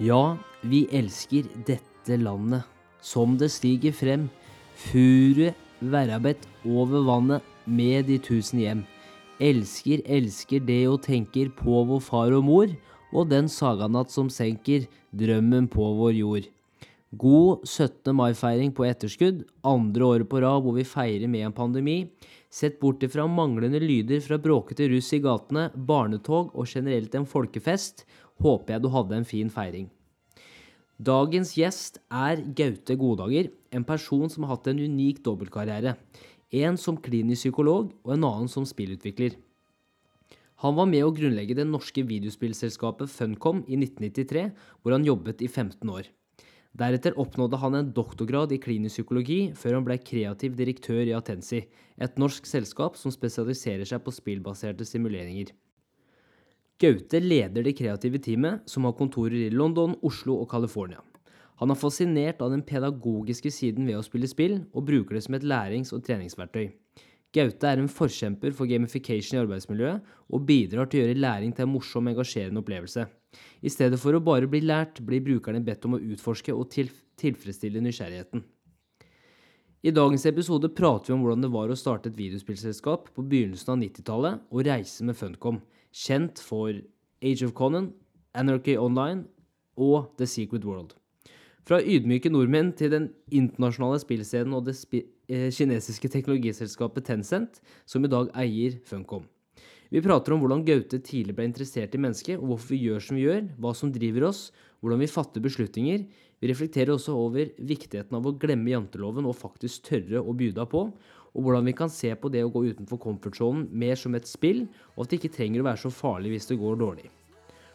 Ja, vi elsker dette landet. Som det stiger frem, furu verabet over vannet med de tusen hjem. Elsker, elsker det og tenker på vår far og mor, og den saganatt som senker drømmen på vår jord. God 17. mai-feiring på etterskudd, andre året på rad hvor vi feirer med en pandemi. Sett bort ifra manglende lyder fra bråkete russ i gatene, barnetog og generelt en folkefest, håper jeg du hadde en fin feiring. Dagens gjest er Gaute Godager, en person som har hatt en unik dobbeltkarriere. En som klinisk psykolog og en annen som spillutvikler. Han var med å grunnlegge det norske videospillselskapet Funcom i 1993, hvor han jobbet i 15 år. Deretter oppnådde han en doktorgrad i klinisk psykologi, før han ble kreativ direktør i Atensi, et norsk selskap som spesialiserer seg på spillbaserte simuleringer. Gaute leder det kreative teamet, som har kontorer i London, Oslo og California. Han er fascinert av den pedagogiske siden ved å spille spill, og bruker det som et lærings- og treningsverktøy. Gaute er en forkjemper for gamification i arbeidsmiljøet, og bidrar til å gjøre læring til en morsom, engasjerende opplevelse. I stedet for å bare bli lært, blir brukerne bedt om å utforske og til tilfredsstille nysgjerrigheten. I dagens episode prater vi om hvordan det var å starte et videospillselskap på begynnelsen av 90-tallet og reise med Funcom, kjent for Age of Conan, Anarchy Online og The Secret World. Fra ydmyke nordmenn til den internasjonale spillscenen og det eh, kinesiske teknologiselskapet Tencent, som i dag eier Funcom. Vi prater om hvordan Gaute tidlig ble interessert i mennesket, og hvorfor vi gjør som vi gjør, hva som driver oss, hvordan vi fatter beslutninger. Vi reflekterer også over viktigheten av å glemme janteloven og faktisk tørre å deg på, og hvordan vi kan se på det å gå utenfor komfortsonen mer som et spill, og at det ikke trenger å være så farlig hvis det går dårlig.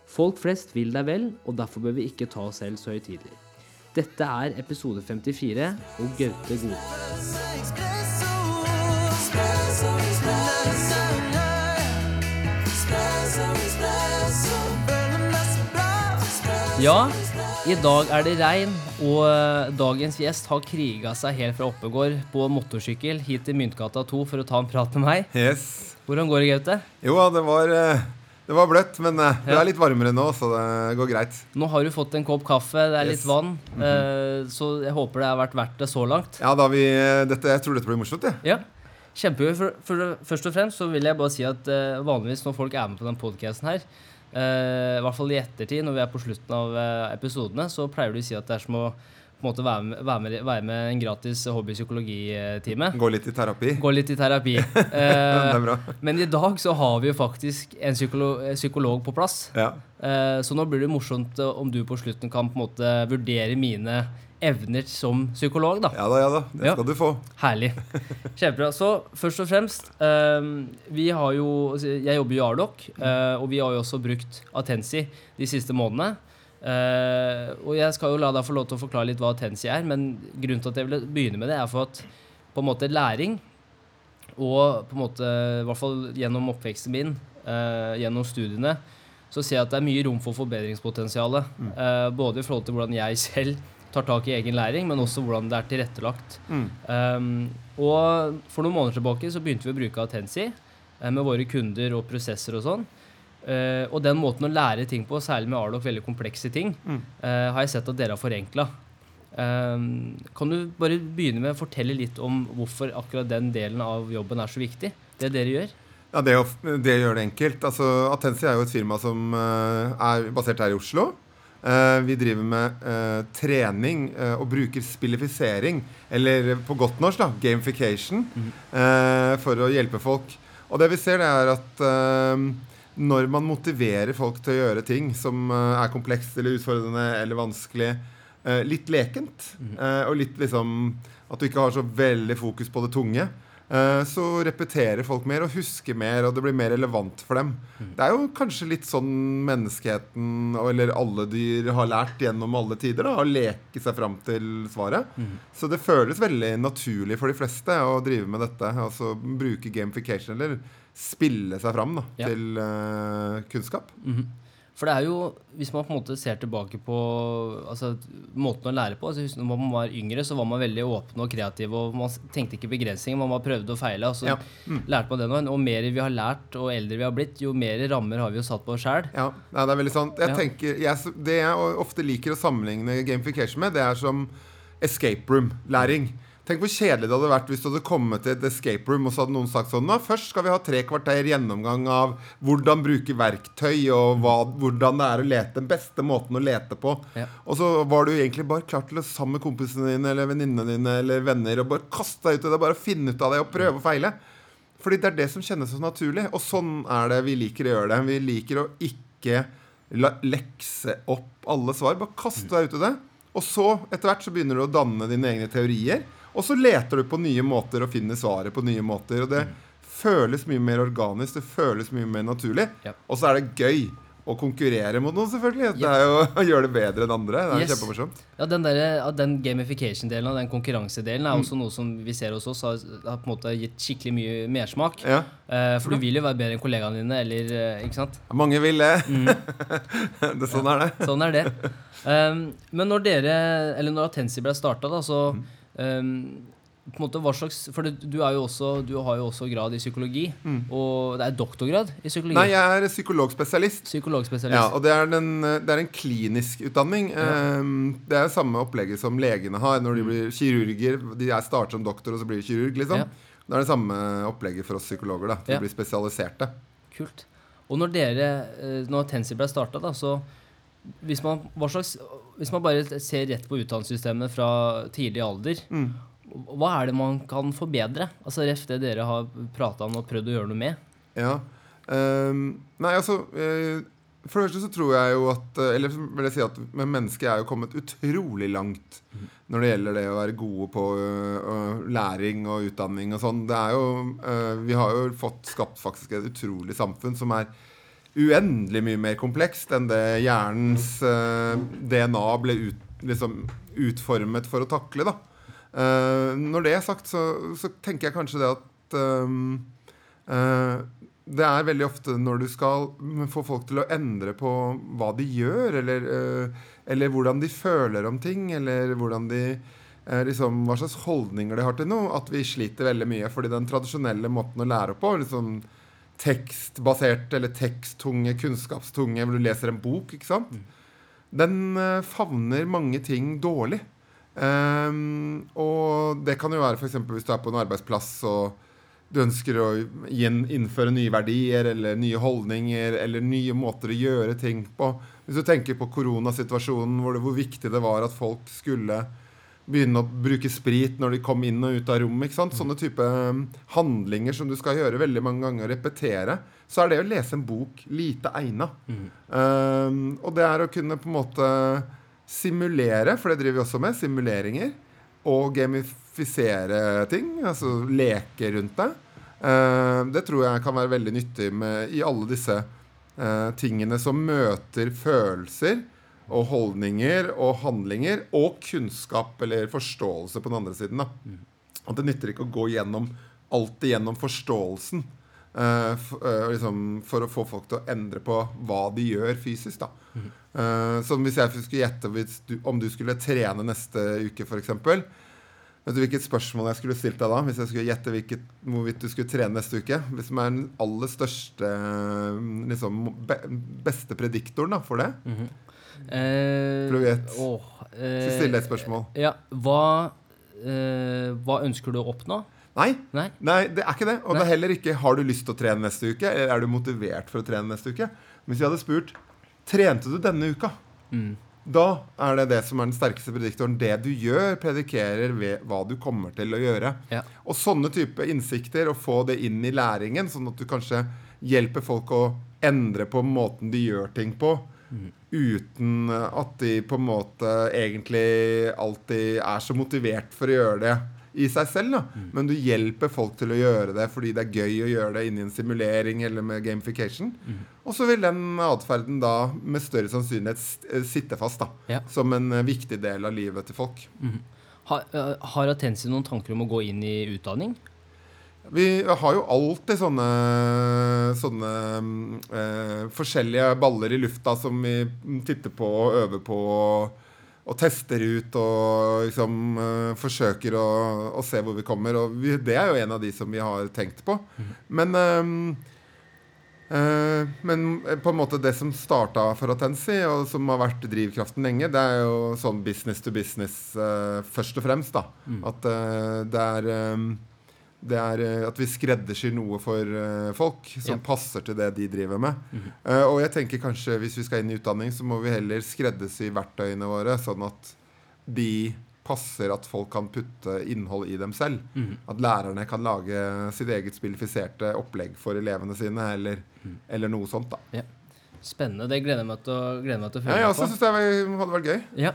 Folk flest vil deg vel, og derfor bør vi ikke ta oss selv så høytidelig. Dette er episode 54 og Gaute Gode. Ja, i dag er det regn, og eh, dagens gjest har kriga seg helt fra Oppegård på motorsykkel hit til Myntgata 2 for å ta en prat med meg. Yes. Hvordan går det, Gaute? Jo, det var, eh, det var bløtt, men eh, det er litt varmere nå, så det går greit. Nå har du fått en kopp kaffe, det er Yes. litt vann, eh, så jeg håper det har vært verdt det så langt. Ja, da vi dette, Jeg tror dette blir morsomt, jeg. Ja, kjempegøy. Først og fremst så vil jeg bare si at vanligvis når folk er med på den podcasten her, i hvert fall i ettertid, når vi er på slutten av eh, episodene, så pleier du å si at det er som å måte være med, være med, være med en gratis hobbypsykologitime. Gå litt i terapi. Gå litt i terapi. Eh, men i dag så har vi jo faktisk en psykolog, psykolog på plass. Ja. Eh, Så nå blir det morsomt eh, om du på slutten kan på en måte vurdere mine evner som psykolog, da. ja da, ja da. Det Ja. skal du få. Herlig. Kjempebra. Så først og fremst eh, Vi har jo altså, Jeg jobber i Ardoc, eh, og vi har jo også brukt Atensi de siste månedene. Eh, og jeg skal jo la deg få lov til å forklare litt hva Tensi er, men grunnen til at jeg ville begynne med det, er for at på en måte læring og på en måte, i hvert fall gjennom oppveksten min, uh, gjennom studiene, så ser jeg at det er mye rom for forbedringspotensial. Eh, både i forhold til hvordan jeg selv tar tak i egen læring, men også hvordan det er tilrettelagt. Mm. Um, og for noen måneder tilbake så begynte vi å bruke Atensi med våre kunder og prosesser og sånn. Eh, og den måten å lære ting på, særlig med Arlock, veldig komplekse ting, Mm. uh, har jeg sett at dere har forenkla. Uh, kan du bare begynne med å fortelle litt om hvorfor akkurat den delen av jobben er så viktig? Det dere gjør? Ja, det, det gjør det enkelt. Altså, Atensi er jo et firma som eh, er basert her i Oslo. Eh, vi driver med eh, trening eh, og bruker spillifisering, eller på godt norsk da, gamification, eh, for å hjelpe folk. Og det vi ser, det er at eh, når man motiverer folk til å gjøre ting som eh, er komplekst eller utfordrende eller vanskelig, eh, litt lekent, eh, og litt liksom at du ikke har så veldig fokus på det tunge, så repeterer folk mer og husker mer, og det blir mer relevant for dem. Det er jo kanskje litt sånn menneskeheten, eller alle dyr, har lært gjennom alle tider, da, å leke seg fram til svaret. Så det føles veldig naturlig for de fleste å drive med dette. Altså bruke gamification, eller spille seg fram da, Ja. til uh, kunnskap. Mhm. For det er jo, hvis man på en måte ser tilbake på altså, måten å lære på altså, Når man var yngre, så var man veldig åpen og kreativ. og Man tenkte ikke begrensninger, man bare prøvde og feila. Og så Ja. lærte man det nå. Og mer vi har lært, og eldre vi har blitt, jo mer rammer har vi jo satt på oss sjæl. Ja, ja. det er veldig sant. Jeg tenker, jeg, det jeg ofte liker å sammenligne gamification med, det er som escape room-læring. Tenk hvor kjedelig det hadde vært hvis du hadde kommet til et escape room og så hadde noen sagt sånn Nå, først skal vi ha tre kvarter gjennomgang av hvordan bruke verktøy, og hva, hvordan det er å lete. Den beste måten å lete på. Ja. Og så var du egentlig bare klar til å sammen med kompisene dine eller venninnene dine eller venner og bare kaste deg ut i det, bare finne ut av det og prøve og feile. Fordi det er det som kjennes så naturlig. Og sånn er det vi liker å gjøre det. Vi liker å ikke lekse opp alle svar. Bare kaste deg ut i det. Og så, etter hvert, så begynner du å danne dine egne teorier. Og så leter du på nye måter og finner svaret på nye måter. Og det føles mye mer organisk. Det føles mye mer naturlig. Ja. Og så er det gøy å konkurrere mot noen, selvfølgelig. Det er jo å gjøre det bedre enn andre. Det er Yes. kjempemorsomt. Ja, den, der, den gamification-delen og den konkurransedelen Mm. er også noe som vi ser hos oss har, har på en måte gitt skikkelig mye mersmak. Ja. Eh, for du vil jo være bedre enn kollegaene dine, eller eh, ikke sant? Mange vil det. Mm. det sånn er det. Sånn er det. Um, men når dere, eller når Atensi ble starta, da, så um, på en måte hva slags For det, du, jo også, du har jo også grad i psykologi, og det er doktorgrad i psykologi. Nei, jeg er psykologspesialist. Psykologspesialist. Ja, og det er, den, det er en klinisk utdanning. Ehm, det er samme opplegget som legene har når de blir kirurger. De er starter som doktor, og så blir de kirurg, liksom. Ja. Det er det samme opplegget for oss psykologer. da Vi Ja. blir spesialiserte. Kult. Og når dere, eh, når Tensi ble starta, da, så hvis man, hva slags, hvis man bare ser rett på utdannelsessystemet fra tidlig alder, Mm. hva er det man kan forbedre? Altså Ref det dere har prata om og prøvd å gjøre noe med. Ja. Um, nei, altså uh, For det første så tror jeg jo at eh, Eller vil jeg si at men mennesket er jo kommet utrolig langt når det gjelder det å være gode på uh, læring og utdanning og sånn. Det er jo uh, Vi har jo fått skapt faktisk et utrolig samfunn som er uendelig mye mer komplekst enn det hjernens øh, DNA ble ut, liksom, utformet for å takle. da. Eh, når det er sagt, så, så tenker jeg kanskje det at øhm, eh, det er veldig ofte når du skal få folk til å endre på hva de gjør, eller, øh, eller hvordan de føler om ting, eller de eh, liksom, hva slags holdninger de har til noe, at vi sliter veldig mye. Fordi den tradisjonelle måten å lære på, liksom tekstbasert eller teksttunge, kunnskapstunge, hvor du leser en bok, ikke sant, den eh, favner mange ting dårlig. Um, og det kan jo være f.eks. hvis du er på en arbeidsplass og du ønsker å innføre nye verdier eller nye holdninger eller nye måter å gjøre ting på. Hvis du tenker på koronasituasjonen, hvor, det, hvor viktig det var at folk skulle begynne å bruke sprit når de kom inn og ut av rommet. ikke sant? Sånne type um, handlinger som du skal gjøre veldig mange ganger og repetere. Så er det å lese en bok lite egna. Um, og det er å kunne på en måte simulere, for det driver vi også med, simuleringer. Og gamifisere ting, altså leke rundt det. Uh, det tror jeg kan være veldig nyttig med, i alle disse uh, tingene som møter følelser og holdninger og handlinger og kunnskap eller forståelse på den andre siden. Da. At det nytter ikke å gå gjennom alltid gjennom forståelsen uh, for, uh, liksom, for å få folk til å endre på hva de gjør fysisk. Da. Uh, som hvis jeg skulle gjette om du skulle trene neste uke, f.eks. Vet du hvilket spørsmål jeg skulle stilt deg da? Hvis jeg skulle gjette hvilket, hvorvidt du skulle trene neste uke? Hvis som er den aller største liksom, be beste prediktoren da, for det? Eh, gjette. åh, eh, Så stille et spørsmål. Ja, hva, eh, hva ønsker du å oppnå? Nei, Nei? nei, det er ikke det. Og det er heller ikke 'har du lyst til å trene neste uke', eller 'er du motivert for å trene neste uke'? Hvis jeg hadde spurt 'trente du denne uka', Mm. da er det det som er den sterkeste prediktoren. Det du gjør, predikerer ved hva du kommer til å gjøre. Ja. Og sånne type innsikter, å få det inn i læringen, sånn at du kanskje hjelper folk å endre på måten de gjør ting på, uten at de på en måte egentlig alltid er så motivert for å gjøre det i seg selv. Da. Men du hjelper folk til å gjøre det fordi det er gøy å gjøre det inni en simulering eller med gamification. Og så vil den atferden da med større sannsynlighet eh, sitte fast da, Ja. som en eh, viktig del av livet til folk. Har, eh, har Atensi noen tanker om å gå inn i utdanning? Vi har jo alltid sånne, sånne eh, forskjellige baller i lufta som vi titter på og øver på og, og tester ut og liksom eh, forsøker å, å, se hvor vi kommer. Og vi, det er jo en av de som vi har tenkt på. Men eh, eh, men på en måte det som starta for Atensi, og som har vært drivkraften lenge, det er jo sånn business to business uh, først og fremst. da. At uh, det er um, det er uh, at vi skreddersyr noe for folk som Ja. passer til det de driver med. Eh, og jeg tenker kanskje hvis vi skal inn i utdanning, så må vi heller skreddersy verktøyene våre, sånn at de passer at folk kan putte innhold i dem selv. At lærerne kan lage sitt eget spillifiserte opplegg for elevene sine, eller, eller noe sånt. da. Spennende. Det gleder jeg meg til å, gleder meg til å Ja, jeg med også på. syns det hadde vært gøy. Ja.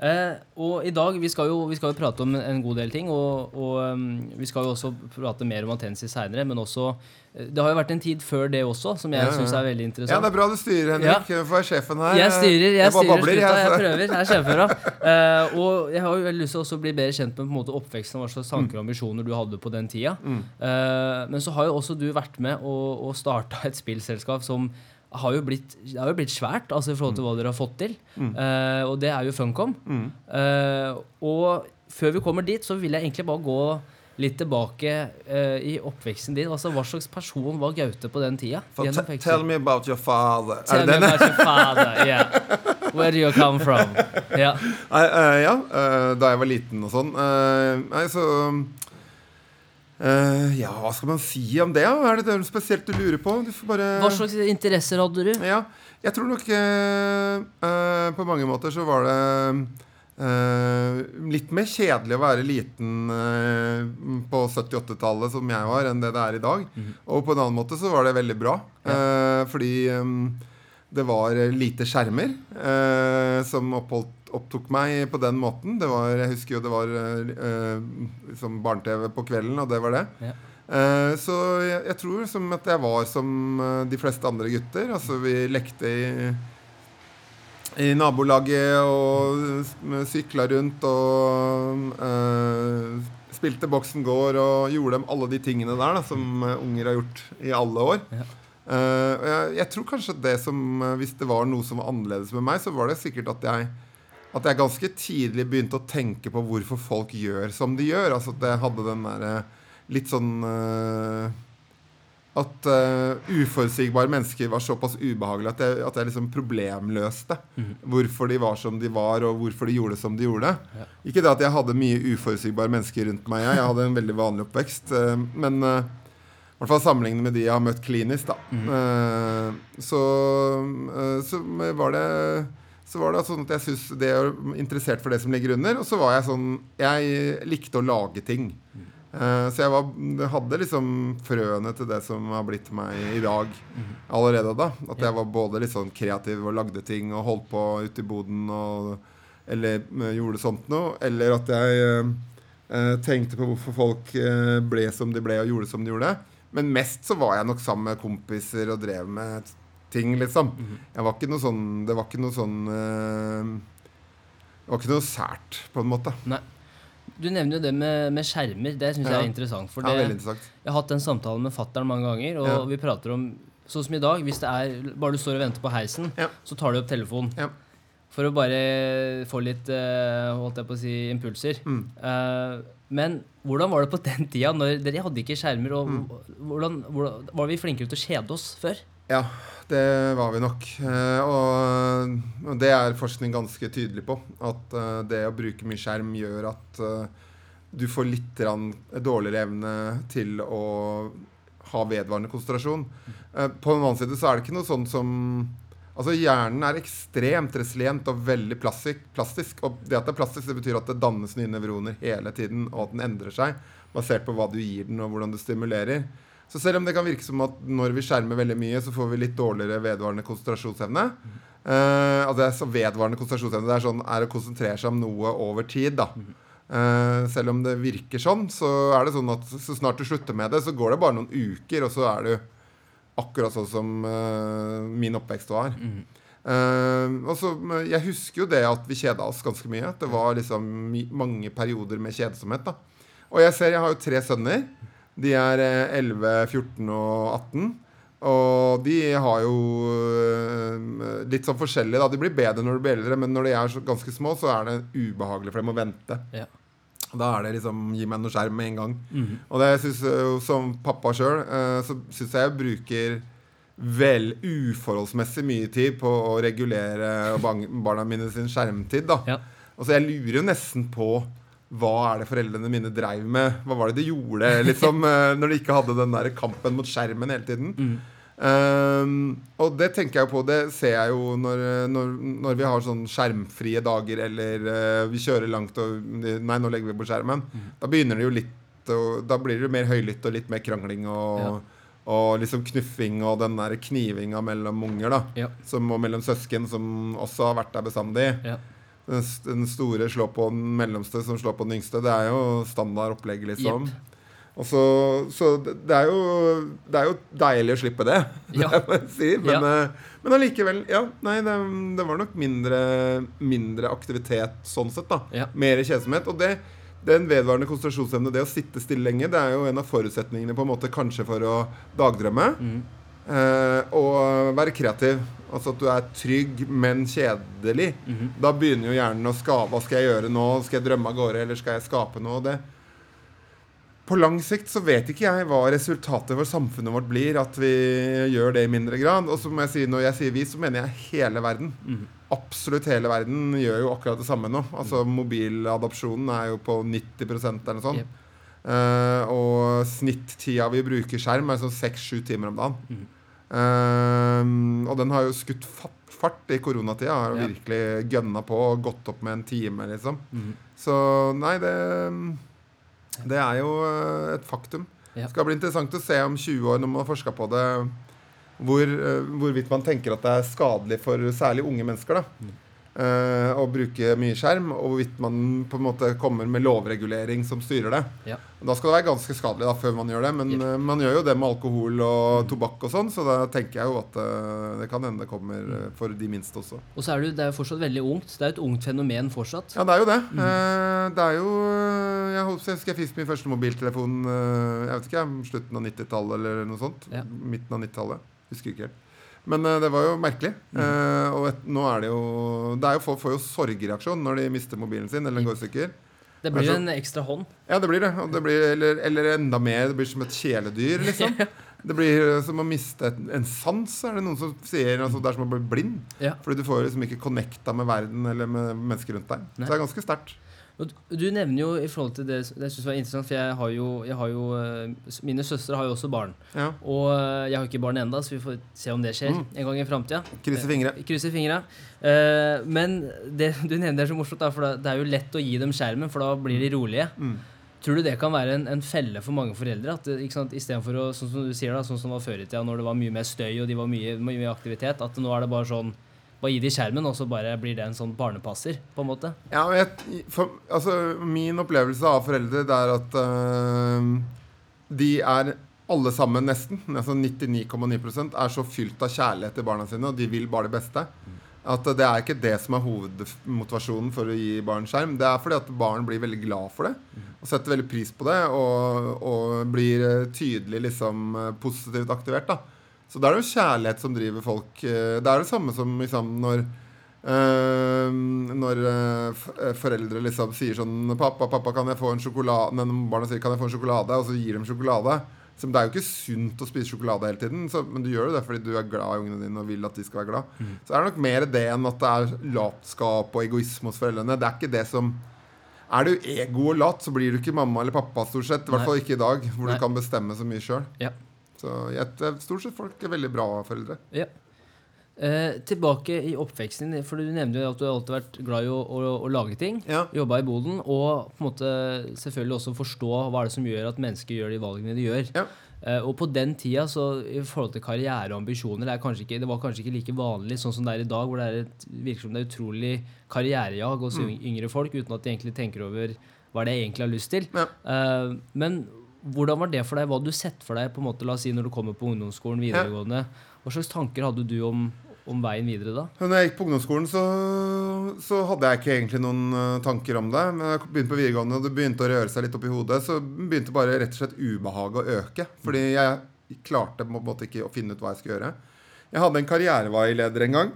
Eh, og i dag, vi skal, jo, vi skal jo prate om en god del ting, og, og um, vi skal jo også prate mer om Atensis seinere, men også Det har jo vært en tid før det også, som jeg Ja, ja. syns er veldig interessant. Ja, det er bra du styrer, Henrik. Du får være sjefen her. Jeg styrer, jeg, jeg styrer babler, skuta, jeg prøver. Jeg er sjefføra. Uh, og jeg har jo veldig lyst til også å bli bedre kjent med på en måte oppveksten, hva slags tanker og ambisjoner du hadde på den tida. Mm. Uh, men så har jo også du vært med og, og starta et spillselskap som har jo blitt, det har jo blitt svært altså i forhold til hva dere har fått til. Eh, og det er jo Funcom. Mm. Eh, og før vi kommer dit, så vil jeg egentlig bare gå litt tilbake uh, i oppveksten din. Altså, Hva slags person var Gaute på den tida? Tell me about your father. Tell me about your father. Yeah. Where do you come from? Ja. Nei, uh, ja, uh, da jeg var liten og sånn. Nei, så Ja, hva skal man si om det? Er det noe spesielt du lurer på? Du får bare Hva slags interesser hadde du? Ja, jeg tror nok På mange måter så var det eh, litt mer kjedelig å være liten uh, på 70-80-tallet som jeg var, enn det det er i dag. Og på en annen måte så var det veldig bra. eh, fordi um, det var lite skjermer som oppholdt, opptok meg på den måten. Det var, jeg husker jo det var som barne-TV på kvelden, og det var det. Ja. Så jeg, jeg tror som at jeg var som de fleste andre gutter. Altså vi lekte i, i nabolaget og sykla rundt og eh, spilte Boksen gård og gjorde dem alle de tingene der da, som eh, unger har gjort i alle år. Ja. Uh, jeg, jeg tror kanskje det som Hvis det var noe som var annerledes med meg, så var det sikkert at jeg at jeg ganske tidlig begynte å tenke på hvorfor folk gjør som de gjør. Altså at jeg hadde den derre litt sånn eh, At uh, uforutsigbare mennesker var såpass ubehagelige at jeg, at jeg liksom problemløste hvorfor de var som de var, og hvorfor de gjorde som de gjorde. Ja. Ikke det at jeg hadde mye uforutsigbare mennesker rundt meg. Jeg hadde en veldig vanlig oppvekst. Uh, men uh, i hvert fall sammenlignet med de jeg har møtt klinisk, da. Eh, så, så var det så var det sånn at jeg synes det er interessert for det som ligger under. Og så var jeg sånn Jeg likte å lage ting. Eh, så jeg var, hadde liksom frøene til det som har blitt meg i dag allerede da. At jeg var både litt sånn kreativ og lagde ting og holdt på ute i boden og Eller eh, gjorde sånt noe. Eller at jeg eh, eh, tenkte på hvorfor folk eh, ble som de ble og gjorde som de gjorde. Men mest så var jeg nok sammen med kompiser og drev med ting, liksom. Jeg var ikke noe sånn Det var ikke noe sånn eh, Det var ikke noe sært, på en måte. Nei. Du nevner jo det med, med skjermer. Det syns jeg er interessant. For det, ja, interessant. jeg har hatt den samtalen med fattern mange ganger, og Ja. vi prater om Sånn som i dag, hvis det er bare du står og venter på heisen, Ja. så tar du opp telefonen. Ja. For å bare få litt eh, holdt jeg på å si, impulser. Mm. Uh, men hvordan var det på den tida? Når dere hadde ikke skjermer. Og Mm. hvordan, hvordan, var vi flinkere til å kjede oss før? Ja, det var vi nok. Eh, og, det er forskning ganske tydelig på. At eh, det å bruke mye skjerm gjør at eh, du får litt dårligere evne til å ha vedvarende konsentrasjon. På den annen side så er det ikke noe sånn som Altså Hjernen er ekstremt resilient og veldig plastik, plastisk. Og det at det er plastisk, det betyr at det dannes nye nevroner hele tiden, og at den endrer seg basert på hva du gir den, og hvordan du stimulerer. Så selv om det kan virke som at når vi skjermer veldig mye, så får vi litt dårligere vedvarende konsentrasjonsevne. Uh, altså så vedvarende konsentrasjonsevne det er sånn er å konsentrere seg om noe over tid. da. Uh, selv om det virker sånn, så er det sånn at så snart du slutter med det, så går det bare noen uker, og så er du akkurat sånn som uh, min oppvekst var. Og så, jeg husker jo det at vi kjeda oss ganske mye. At det var liksom mange perioder med kjedsomhet. da Og jeg ser, jeg har jo tre sønner. De er eh, 11, 14 og 18. Og de har jo øh, litt sånn forskjellig da. De blir bedre når de blir eldre, men når de er så ganske små, så er det ubehagelig for dem å vente. Ja. Da er det liksom gi meg noe skjerm med en gang. Mhm. Og det synes jo som pappa sjøl, så syns jeg jeg bruker vel uforholdsmessig mye tid på å regulere barna mine sin skjermtid. da. Ja. Altså Jeg lurer jo nesten på hva er det foreldrene mine dreiv med? Hva var det de gjorde liksom eh, når de ikke hadde den der kampen mot skjermen hele tiden? Mm. Um, og det tenker jeg på, det ser jeg jo når, når, når vi har sånn skjermfrie dager, eller uh, vi kjører langt og Nei, nå legger vi på skjermen. Da begynner det jo litt og, Da blir det mer høylytt og litt mer krangling og, Ja. og liksom knuffing og den der knivinga mellom unger, da. Ja. Som, og mellom søsken, som også har vært der bestandig. Ja. Den, store slår på den mellomste som slår på den yngste. Det er jo standard opplegg, liksom. Yep. Og så, så det er jo Det er jo deilig å slippe det, Ja. det må jeg si. Men, Ja. eh, men allikevel, ja. Nei, det, det var nok mindre, mindre aktivitet sånn sett, da. Ja. Mer kjedsomhet. Og det, den vedvarende konsentrasjonsevne, det å sitte stille lenge, det er jo en av forutsetningene på en måte kanskje for å dagdrømme. Mhm. Eh, og være kreativ. Altså at du er trygg, men kjedelig. Mhm. Da begynner jo hjernen å skape. Hva skal jeg gjøre nå? Skal jeg drømme av gårde, eller skal jeg skape noe? Det. På lang sikt så vet ikke jeg hva resultatet for samfunnet vårt blir at vi gjør det i mindre grad. Og så må jeg si, når jeg sier vi, så mener jeg hele verden. Mhm. Absolutt hele verden gjør jo akkurat det samme nå. Altså Mobiladopsjonen er jo på 90% eller noe sånt. Yep. Uh, og snittida vi bruker skjerm, er sånn seks-sju timer om dagen. Mhm. Eh, og den har jo skutt fart, fart i koronatida. Har Ja. virkelig gønna på og gått opp med en time, liksom. Mm. Så nei, det Det er jo eh, et faktum. Ja. Det skal bli interessant å se om 20 år, når man har forska på det, hvor, eh, hvorvidt man tenker at det er skadelig for særlig unge mennesker da, Mm. Eh, å bruke mye skjerm, og hvorvidt man på en måte kommer med lovregulering som styrer det. Ja. Da skal det være ganske skadelig da, før man gjør det, men Yep. uh, man gjør jo det med alkohol og tobakk og sånn, så da tenker jeg jo at uh, det kan hende det kommer Mm. eh, for de minste også. Og så er det, det er jo fortsatt veldig ungt. Det er jo et ungt fenomen fortsatt. Ja, det er jo det. Mm. Det er jo Jeg husker jeg fikk min første mobiltelefon Jeg vet ikke, slutten av 90-tallet eller noe sånt. Ja. Midten av 90-tallet. Husker ikke helt. Men eh, det var jo merkelig. Mm. Uh, og et, nå er det jo Det er jo Folk får jo sorgreaksjon når de mister mobilen sin eller den går i stykker. Det blir jo en ekstra hånd. Ja, det blir det. Det blir, eller, eller enda mer. Det blir som et kjæledyr, liksom. Det blir som å miste et, en sans, er det noen som sier. Altså, det er som å bli blind. Ja. Fordi du får liksom ikke connecta med verden eller med mennesker rundt deg. Nei. Så det er ganske sterkt. Du- nevner jo i forhold til det Det synes jeg var interessant, for jeg har jo, jeg har jo eh, Mine søstre har jo også barn. Ja. Og eh, jeg har ikke barn ennå, så vi får se om det skjer Mm. en gang i framtida. Fingre. Fingra. Eh, men det du nevner er så morsomt, da, for det er jo lett å gi dem skjermen, for da blir de rolige. Mm. Tror du det kan være en, en felle for mange foreldre? At ikke sant, Istedenfor å, sånn som du sier da, sånn som det var før i tida, når det var mye mer støy og de var mye, mye aktivitet, at nå er det bare sånn Bare gi de skjermen, og så bare blir det en sånn barnepasser, på en måte. Ja, jeg, for, altså, min opplevelse av foreldre det er at øh, de er alle sammen nesten, altså 99,9% er så fylt av kjærlighet til barna sine, og de vil bare det beste. At det er ikke det som er hovedmotivasjonen for å gi barn skjerm. Det er fordi at barn blir veldig glad for det og setter veldig pris på det og, og blir eh, tydelig liksom eh, positivt aktivert. da. Så det er jo kjærlighet som driver folk. eh, Det er det samme som liksom når Uh, når uh, foreldre liksom sier sånn 'Pappa, pappa, kan jeg få en sjokolade?' Når barna sier 'Kan jeg få en sjokolade?' Og så gir de sjokolade. Så det er jo ikke sunt å spise sjokolade hele tiden, så, men du gjør jo det fordi du er glad i ungene dine og vil at de skal være glad. Så er det nok mer det enn at det er latskap og egoisme hos foreldrene. Det er ikke det som Er du ego og lat, så blir du ikke mamma eller pappa, stort sett. I hvert fall ikke i dag, hvor Nei. du kan bestemme så mye sjøl. Ja. Så jeg, stort sett folk er veldig bra foreldre. Ja. Eh, tilbake i oppveksten din, for du nevnte jo at du har alltid vært glad i å, å, å lage ting. Ja. Jobba i boden, og på en måte selvfølgelig også forstå hva er det som gjør at mennesker gjør de valgene de gjør. Ja. Eh, og på den tida, så i forhold til karriere og ambisjoner, det, ikke, det var kanskje ikke like vanlig sånn som det er i dag, hvor det er et, virker som det er utrolig karrierejag hos Mm. yngre folk, uten at de egentlig tenker over hva det er jeg egentlig har lyst til. Ja. Uh, men hvordan var det for deg? Hva hadde du sett for deg på en måte, la oss si når du kommer på ungdomsskolen, videregående? Hva slags tanker hadde du om om veien videre da? Når jeg gikk på ungdomsskolen, så, så hadde jeg ikke egentlig noen uh, tanker om det. Men jeg begynte på videregående, og det begynte å røre seg litt opp i hodet, så begynte bare rett og slett ubehaget å øke. Fordi jeg klarte på en måte ikke å finne ut hva jeg skulle gjøre. Jeg hadde en karriereveileder en gang,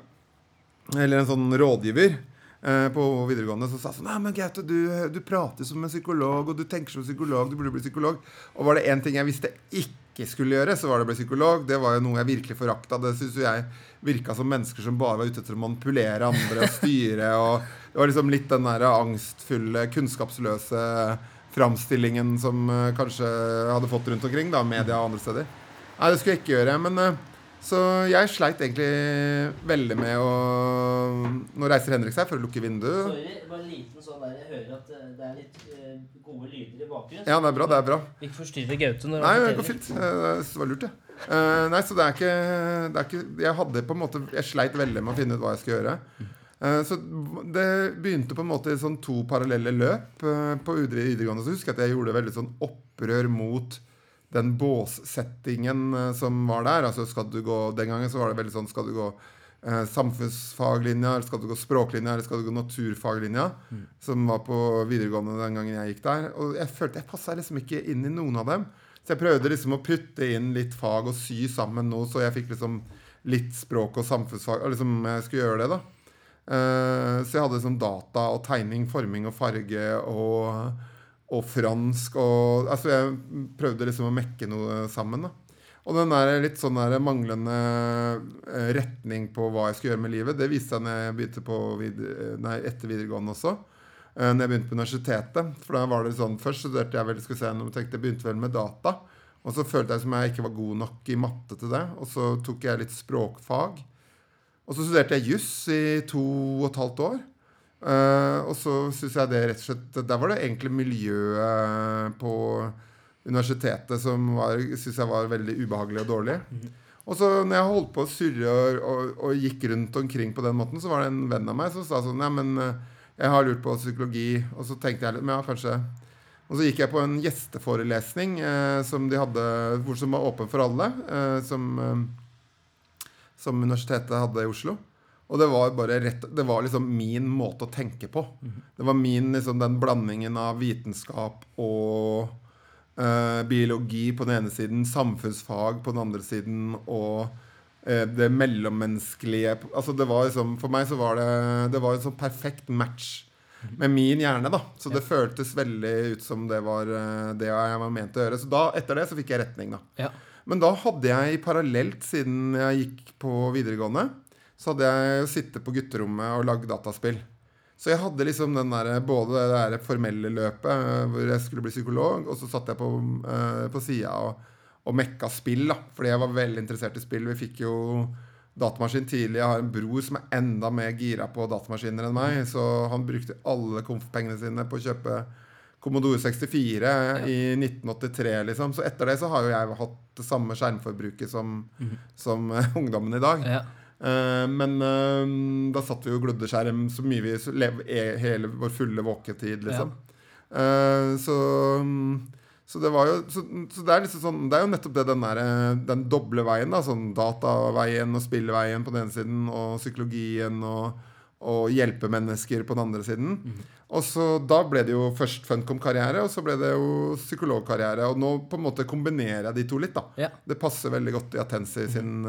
eller en sånn rådgiver eh, på videregående som sa sånn Nei, men Gaute, du, du prater som en psykolog, og du tenker som psykolog, du burde bli psykolog. Og var det én ting jeg visste ikke skulle gjøre, så var det å bli psykolog. Det var jo noe jeg virkelig forakta. Det syns jo jeg virka som mennesker som bare var ute etter å manipulere andre og styre. og Det var liksom litt den der angstfulle, kunnskapsløse framstillingen som uh, kanskje hadde fått rundt omkring, da, media og andre steder. Nei, det skulle jeg ikke gjøre. men... Så jeg sleit egentlig veldig med å Nå reiser Henrik seg for å lukke vinduet. Sorry, bare en liten sånn der Jeg hører at eh, det er litt uh, gode lyder i bakgrunnen. Ja, det er bra. det er bra Ikke forstyrre Gaute når Nei, det går fint. Det var lurt, det. Uh, nei, så det er, ikke, det er, ikke, Jeg hadde på en måte Jeg sleit veldig med å finne ut hva jeg skulle gjøre. Uh, så det begynte på en måte i sånn to parallelle løp. Uh, på videregående så husker jeg at jeg gjorde veldig sånn opprør mot den båssettingen som var der. Altså skal du gå, Den gangen så var det veldig sånn Skal du gå eh, samfunnsfaglinja, eller skal du gå språklinja, eller skal du gå naturfaglinja? Mm. Som var på videregående den gangen jeg gikk der. Og jeg følte jeg passa liksom ikke inn i noen av dem. Så jeg prøvde liksom å putte inn litt fag og sy sammen noe, så jeg fikk liksom litt språk og samfunnsfag. Og liksom jeg skulle gjøre det, da. Uh, så jeg hadde liksom data og tegning, forming og farge og og fransk og Altså, jeg prøvde liksom å mekke noe sammen, da. Og den der litt sånn der manglende eh, retning på hva jeg skulle gjøre med livet, det viste seg når jeg begynte på nei, etter videregående også. Eh, når jeg begynte på universitetet. For da var det sånn Først studerte jeg vel, skal se, jeg tenkte jeg begynte vel med data. Og så følte jeg som jeg ikke var god nok i matte til det. Og så tok jeg litt språkfag. Og så studerte jeg juss i to og et halvt år. Uh, og så syns jeg det rett og slett Der var det egentlig miljøet på universitetet som var, synes jeg var veldig ubehagelig og dårlig. -hmm. Og så når jeg holdt på å surre og, og, og, gikk rundt omkring på den måten, så var det en venn av meg som sa sånn Ja, men eh, jeg har lurt på psykologi. Og så tenkte jeg litt Men ja, kanskje Og så gikk jeg på en gjesteforelesning eh, som de hadde, hvor som var åpen for alle, eh, som, eh, som universitetet hadde i Oslo. Og det var bare rett Det var liksom min måte å tenke på. Mm. Det var min liksom den blandingen av vitenskap og eh, biologi på den ene siden, samfunnsfag på den andre siden og eh, det mellommenneskelige Altså det var liksom For meg så var det Det var en sånn perfekt match med min hjerne, da. Så det ja. føltes veldig ut som det var uh, det jeg var ment å gjøre. Så da, etter det så fikk jeg retning, da. Ja. Men da hadde jeg parallelt, siden jeg gikk på videregående så hadde jeg sittet på gutterommet og lagd dataspill. Så jeg hadde liksom den der, både det der formelle løpet eh, hvor jeg skulle bli psykolog, og så satt jeg på, eh, på sida og, og, mekka spill, da. Fordi jeg var veldig interessert i spill. Vi fikk jo datamaskin tidlig. Jeg har en bror som er enda mer gira på datamaskiner enn meg, så han brukte alle komfpengene sine på å kjøpe Commodore 64 ja. i 1983, liksom. Så etter det så har jo jeg hatt det samme skjermforbruket som, mm som ungdommen i dag. Ja. Uh, men uh, da satt vi jo glødde skjerm så mye vi lev, e, hele vår fulle våketid, liksom. Ja. Uh, så, så, det var jo så, så, det er liksom sånn Det er jo nettopp det den der, den doble veien, da. Sånn dataveien og spillveien på den ene siden, og psykologien og, og hjelpe mennesker på den andre siden. Mm. Og så Da ble det jo først Funcom-karriere, og så ble det jo psykologkarriere. Og nå på en måte kombinerer jeg de to litt. da ja. Det passer veldig godt i Atensi mm.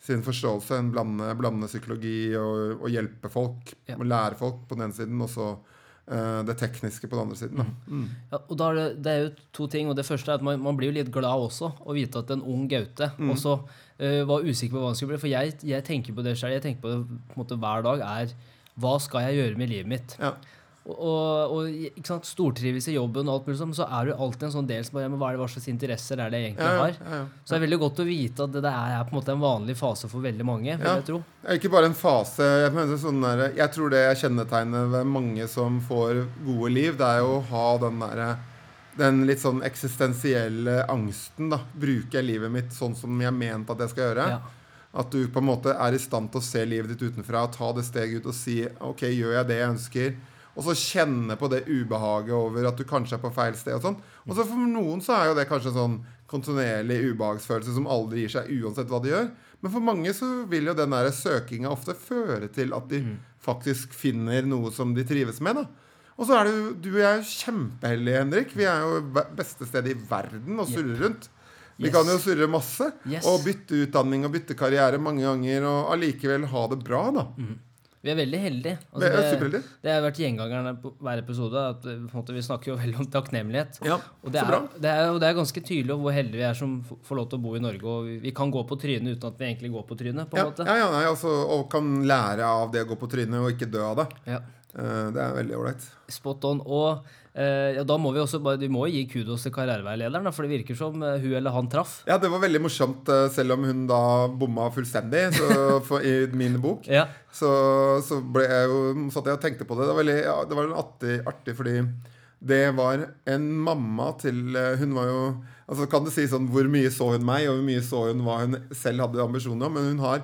Sin forståelse. En blande, blande psykologi og, og, hjelpe folk. Ja. Og lære folk på den ene siden, og så uh, det tekniske på den andre siden. Da. Mm. Ja, og da er det, det, er jo to ting. og Det første er at man, man blir jo litt glad også å vite at en ung Gaute mm. også uh, var usikker på hva han skulle bli. For jeg, jeg tenker på det selv, jeg tenker på det på en måte hver dag. er Hva skal jeg gjøre med livet mitt? Ja og, og ikke sant, stortrives i jobben, og alt mulig sånn, så er det alltid en sånn del som bare Hva er det hva slags interesser er det jeg egentlig har? Ja, ja. Så det er veldig godt å vite at det, det er på en måte en vanlig fase for veldig mange. vil jeg tro. Ikke bare en fase. Jeg, mener, sånn der, jeg tror det er kjennetegnet ved mange som får gode liv, det er jo å ha den derre den litt sånn eksistensielle angsten. da Bruker jeg livet mitt sånn som jeg har ment at jeg skal gjøre? At du på en måte er i stand til å se livet ditt utenfra og ta det steget ut og si OK, gjør jeg det jeg ønsker? Og så kjenne på det ubehaget over at du kanskje er på feil sted. Og sånn. Og så for noen så er jo det kanskje sånn kontinuerlig ubehagsfølelse som aldri gir seg uansett hva de gjør. Men for mange så vil jo den der søkinga ofte føre til at de faktisk finner noe som de trives med. da. Og så er det jo, Du og jeg er kjempeheldige, Henrik. Vi er jo beste stedet i verden å surre rundt. Vi Yes. kan jo surre masse. Yes. Og bytte utdanning og bytte karriere mange ganger. Og allikevel ha det bra, da. Vi er veldig heldige. Altså, er det, superheldige. det har vært gjengangeren på hver episode. At eh, måte, Vi snakker jo veldig om takknemlighet. Ja, Og det er, det, er, og det er ganske tydelig hvor heldige vi er som får lov til å bo i Norge. Og vi, vi kan gå på trynet uten at vi egentlig går på trynet. på Ja, ja, ja altså, og kan lære av det å gå på trynet og ikke dø av det. Ja. Eh, Det er veldig ålreit. Spot on. Og ja, da må vi også bare, vi må gi kudos til karriereveilederen, for det virker som eh, hun eller han traff. Ja, det var veldig morsomt, eh, selv om hun da bomma fullstendig så, for, i min bok. Ja. Så, så jeg jo, satt jeg og tenkte på det. Det var, veldig, ja, det var artig, artig fordi det var en mamma til eh, Hun var jo Altså Kan du si sånn hvor mye så hun meg, og hvor mye så hun hva hun selv hadde ambisjoner om? Men hun har,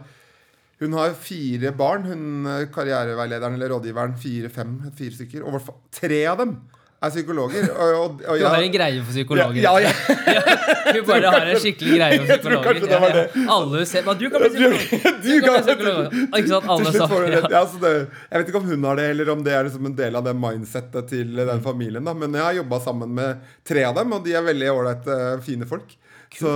hun har fire barn. Hun eh, karriereveilederen eller rådgiveren. Fire-fem, fire stykker. Og i hvert fall tre av dem er psykologer. Og, og, og Du har en greie for psykologer. Ja, ja, Du bare har en skikkelig greie for Jeg tror psykologer. kanskje det var det. Ja, ja. Alle ser Men du kan bli psykolog! Du kan bli psykolog. Ikke sant? Alle sammen. Ja. Ja, det, jeg vet ikke om hun har det, eller om det er liksom en del av det mindsettet til den familien. Da. Men jeg har jobba sammen med tre av dem, og de er veldig ålreite, fine folk. Så,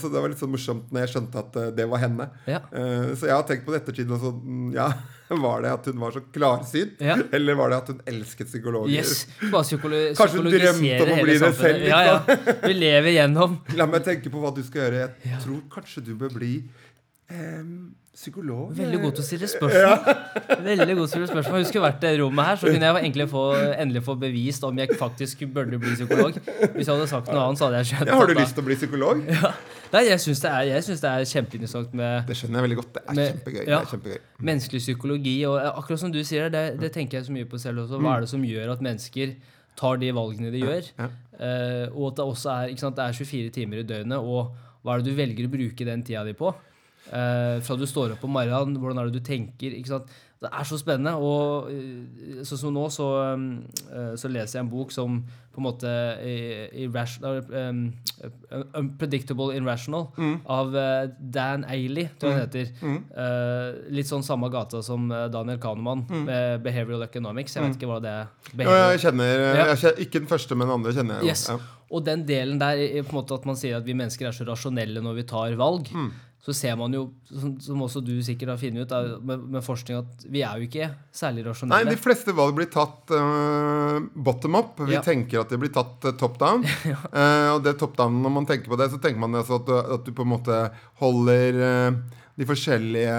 så det var litt sånn morsomt når jeg skjønte at eh, det var henne. Ja. Uh, så jeg har tenkt på det ettertid. Altså, Ja, var det at hun var så klarsynt, Ja. eller var det at hun elsket psykologer? Yes. Kanskje hun drømte om å bli det selv, samfunnet. Ja, ja. Vi lever gjennom La meg tenke på hva du skal gjøre. Jeg tror kanskje du bør bli em, psykolog. Veldig god til å stille spørsmål. Veldig god til å stille spørsmål Jeg vært i det rommet her, så kunne jeg egentlig få, endelig få bevist om jeg faktisk burde bli psykolog. Hvis jeg hadde sagt noe annet, så hadde jeg skjønt Ja, har du at lyst til å bli psykolog? Ja. Nei, jeg syns det, er- jeg synes det er kjempeinteressant med Det skjønner jeg veldig godt. Det er med, kjempegøy. ja. Det er kjempegøy. menneskelig psykologi. Og akkurat som du sier, det, det tenker jeg så mye på selv også. Hva er det som gjør at mennesker tar de valgene de gjør? Ja. Eh, og at det også er, sant, det er 24 timer i døgnet, og hva er det du velger å bruke den tida di på? Eh, fra du står opp om morgenen, hvordan er det du tenker? Det er så spennende. Og uh, sånn som nå, så, um, uh, så leser jeg en bok som på en måte um, uh, Unpredictable Irrational av eh, Dan Ailey, tror jeg han heter. Eh, litt sånn samme gata som Daniel Kahneman med Behavioral Economics. Jeg vet ikke hva det er. Ja, jeg kjenner, jeg kjenner Ikke den første, men den andre kjenner jeg. Yes. Ja. Og den delen der, på en måte at man sier at vi mennesker er så rasjonelle når vi tar valg, Mm. Så ser man jo, som, også du sikkert har funnet ut med, med forskning, at vi er jo ikke særlig rasjonelle. Nei, de fleste valg blir tatt uh, bottom up. Vi Ja. tenker at de blir tatt uh, top down. Eh, og det top down, når man tenker på det, så tenker man altså at, du, at du på en måte holder de forskjellige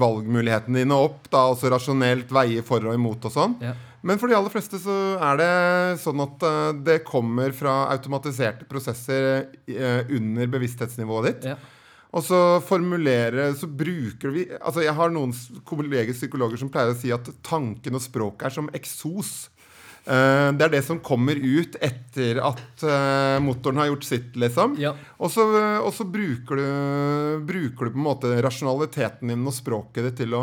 valgmulighetene dine opp, da, altså rasjonelt veier for og imot og sånn. Ja. Men for de aller fleste så er det sånn at det kommer fra automatiserte prosesser under bevissthetsnivået ditt. Ja. Og så formulere Så bruker vi Altså Jeg har noen kollegiske kolleger psykologer som pleier å si at tanken og språket er som eksos. Eh, det er det som kommer ut etter at eh, motoren har gjort sitt, liksom. Ja. Og så, og så bruker, du, bruker du på en måte rasjonaliteten din og språket ditt til å,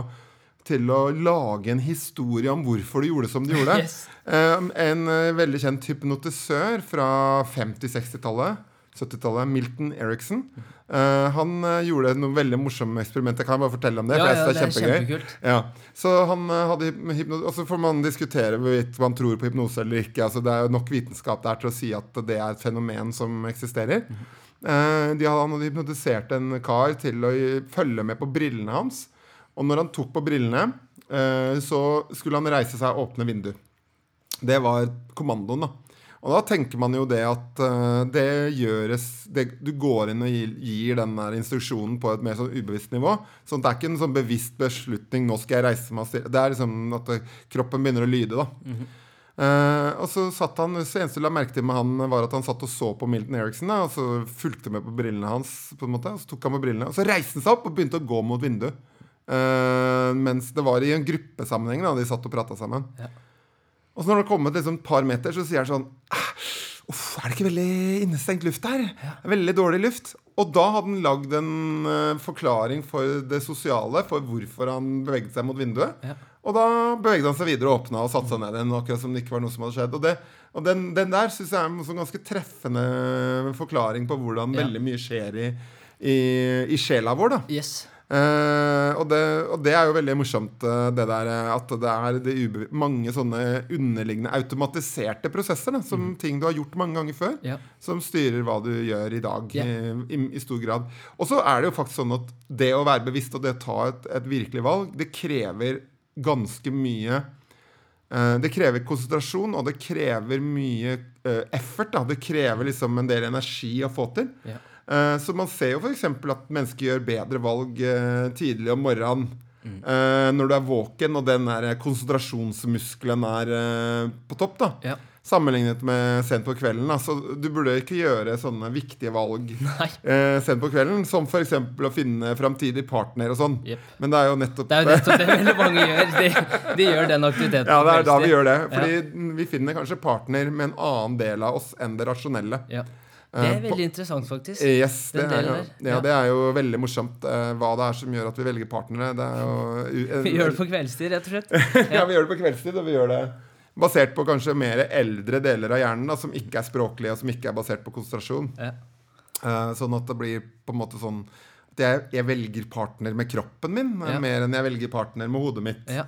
til å lage en historie om hvorfor du gjorde som du gjorde. Yes. Eh, en eh, veldig kjent hypnotisør fra 50-60-tallet, 70-tallet, Milton Erickson. Uh, han eh, gjorde noen veldig morsomme eksperimenter. Kan jeg bare fortelle om det? Ja, for jeg ja, synes det er kjempegøy. kjempekult. Ja, så han eh, hadde hypnose, Og så får man diskutere hvorvidt man tror på hypnose eller ikke. Altså, det er jo nok vitenskap der til å si at det er et fenomen som eksisterer. Uh, de hadde, han hadde hypnotisert en kar til å følge med på brillene hans. Og når han tok på brillene, uh, så skulle han reise seg og åpne vinduet. Det var kommandoen, da. Og da tenker man jo det at eh, det gjøres det, Du går inn og gir, gir den der instruksjonen på et mer sånn ubevisst nivå. Så det er ikke en sånn bevisst beslutning 'nå skal jeg reise meg'. og stille». Det er liksom at kroppen begynner å lyde. da Eh, og så satt han, så eneste du la merke til med han, var at han satt og så på Milton Erickson. Da, og så fulgte med på brillene hans. på en måte, og Så tok han på brillene Og så reiste han seg opp og begynte å gå mot vinduet. Uh, mens det var i en gruppesammenheng. da De satt og prata sammen. Ja. Og så når det har kommet liksom et par meter, så sier han sånn «Ah, Uff, er det ikke veldig innestengt luft her? Veldig dårlig luft. Og da hadde han lagd en uh, forklaring for det sosiale, for hvorfor han beveget seg mot vinduet. Ja. Og da beveget han seg videre og åpna og satte seg ned igjen. Akkurat som det ikke var noe som hadde skjedd. Og, det, og den, den der syns jeg er en sånn ganske treffende forklaring på hvordan Ja. veldig mye skjer i, i, i sjela vår. da Yes. Eh, og, det, og det er jo veldig morsomt, eh, det der eh, at det er det mange sånne underliggende automatiserte prosesser da, som ting du har gjort mange ganger før, Ja. som styrer hva du gjør i dag i, i, i stor grad. Og så er det jo faktisk sånn at det å være bevisst og det å ta et, et virkelig valg, det krever ganske mye uh, det krever konsentrasjon, og det krever mye uh, effort. Da. Det krever liksom en del energi å få til. Ja. Eh, så man ser jo f.eks. at mennesker gjør bedre valg eh, tidlig om morgenen. Mm. eh, når du er våken og den konsentrasjonsmuskelen er på topp. da Ja. Sammenlignet med sent på kvelden. Da. Så du burde ikke gjøre sånne viktige valg Nei. eh, sent på kvelden, som f.eks. å finne framtidig partner og sånn. Yep. Men det er jo nettopp Det er jo nettopp det veldig mange gjør. De, de gjør den aktiviteten. Ja, det er da vi gjør det. Fordi vi finner kanskje partner med en annen del av oss enn det rasjonelle. Ja. Det er Eh, veldig interessant, faktisk. Yes, det er, jo, ja, det er jo veldig morsomt eh, hva det er som gjør at vi velger partnere. Det er jo u- Vi gjør det på kveldstid, rett og slett. ja, vi gjør det på kveldstid, og vi gjør det basert på kanskje mer eldre deler av hjernen da, som ikke er språklige, og som ikke er basert på konsentrasjon. Ja. Eh, sånn at det blir på en måte sånn at jeg, jeg velger partner med kroppen min, eh, Ja. mer enn jeg velger partner med hodet mitt. Ja.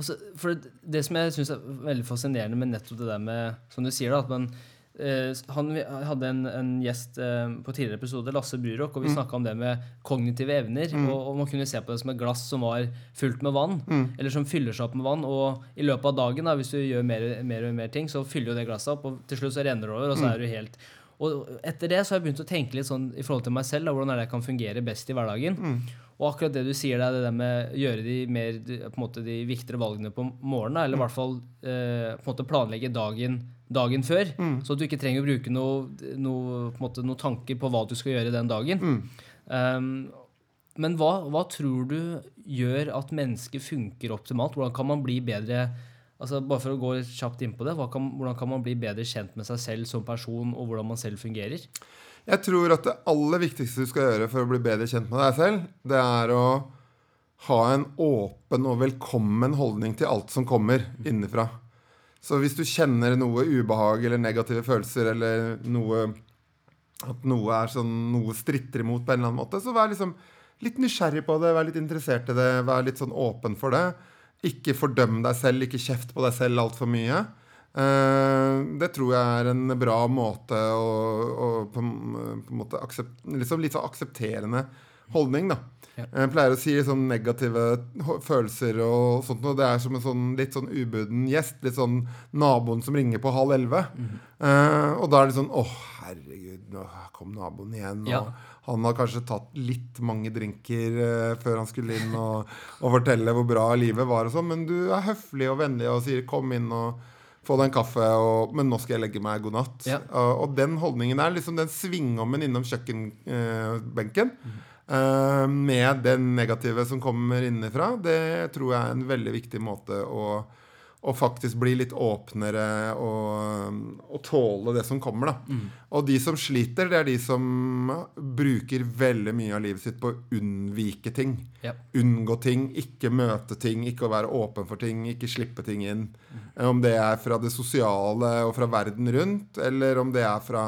Så- for det, det som jeg syns er veldig fascinerende med nettopp det der med Som du sier, da, at man eh, han, hadde en, en gjest eh, på tidligere episode, Lasse Brurok, Mm. og vi snakka om det med kognitive evner. Og, og man kunne se på det som et glass som var fullt med vann, Mm. eller som fyller seg opp med vann. Og i løpet av dagen, da, hvis du gjør mer, mer og mer ting, så fyller jo det glasset opp, og til slutt så renner det over, og så Mm. er du helt og etter det så har jeg begynt å tenke litt sånn i forhold til meg selv, da, hvordan er det jeg kan fungere best i hverdagen. Mm. Og akkurat det du sier der, det der med å gjøre de mer på en måte de viktigere valgene på morgenen, eller i hvert fall eh, på en måte planlegge dagen, dagen før, så at du ikke trenger å bruke noe, noe, noe tanker på hva du skal gjøre den dagen. Um, men hva, hva tror du gjør at mennesket funker optimalt? Hvordan kan man bli bedre altså Bare for å gå kjapt inn på det, kan, hvordan kan man bli bedre kjent med seg selv som person, og hvordan man selv fungerer? Jeg tror at det aller viktigste du skal gjøre for å bli bedre kjent med deg selv, det er å ha en åpen og velkommen holdning til alt som kommer innenfra. Så hvis du kjenner noe ubehag eller negative følelser eller noe at noe er sånn noe stritter imot på en eller annen måte, så vær liksom litt nysgjerrig på det, vær litt interessert i det, vær litt sånn åpen for det. Ikke fordøm deg selv, ikke kjeft på deg selv altfor mye. Eh, det tror jeg er en bra måte å, å på, på måte aksept, liksom litt sånn aksepterende holdning, da. Ja. Jeg pleier å si sånn negative følelser og sånt noe. Det er som en sånn litt sånn ubuden gjest. Litt sånn naboen som ringer på halv elleve. Eh, og da er det sånn Å, herregud, nå kom naboen igjen. Og han har kanskje tatt litt mange drinker uh, før han skulle inn og, og fortelle hvor bra livet var og sånn. Men du er høflig og vennlig og sier 'kom inn og få deg en kaffe', og, men nå skal jeg legge meg. God natt. Ja. Og, og den holdningen der, liksom den svingommen innom kjøkkenbenken eh, med den negative som kommer innenfra, det tror jeg er en veldig viktig måte å, å faktisk bli litt åpnere og, og tåle det som kommer. Da. Og de som sliter, det er de som bruker veldig mye av livet sitt på å unnvike ting. Ja. Unngå ting, ikke møte ting, ikke å være åpen for ting, ikke slippe ting inn. Om det er fra det sosiale og fra verden rundt, eller om det er fra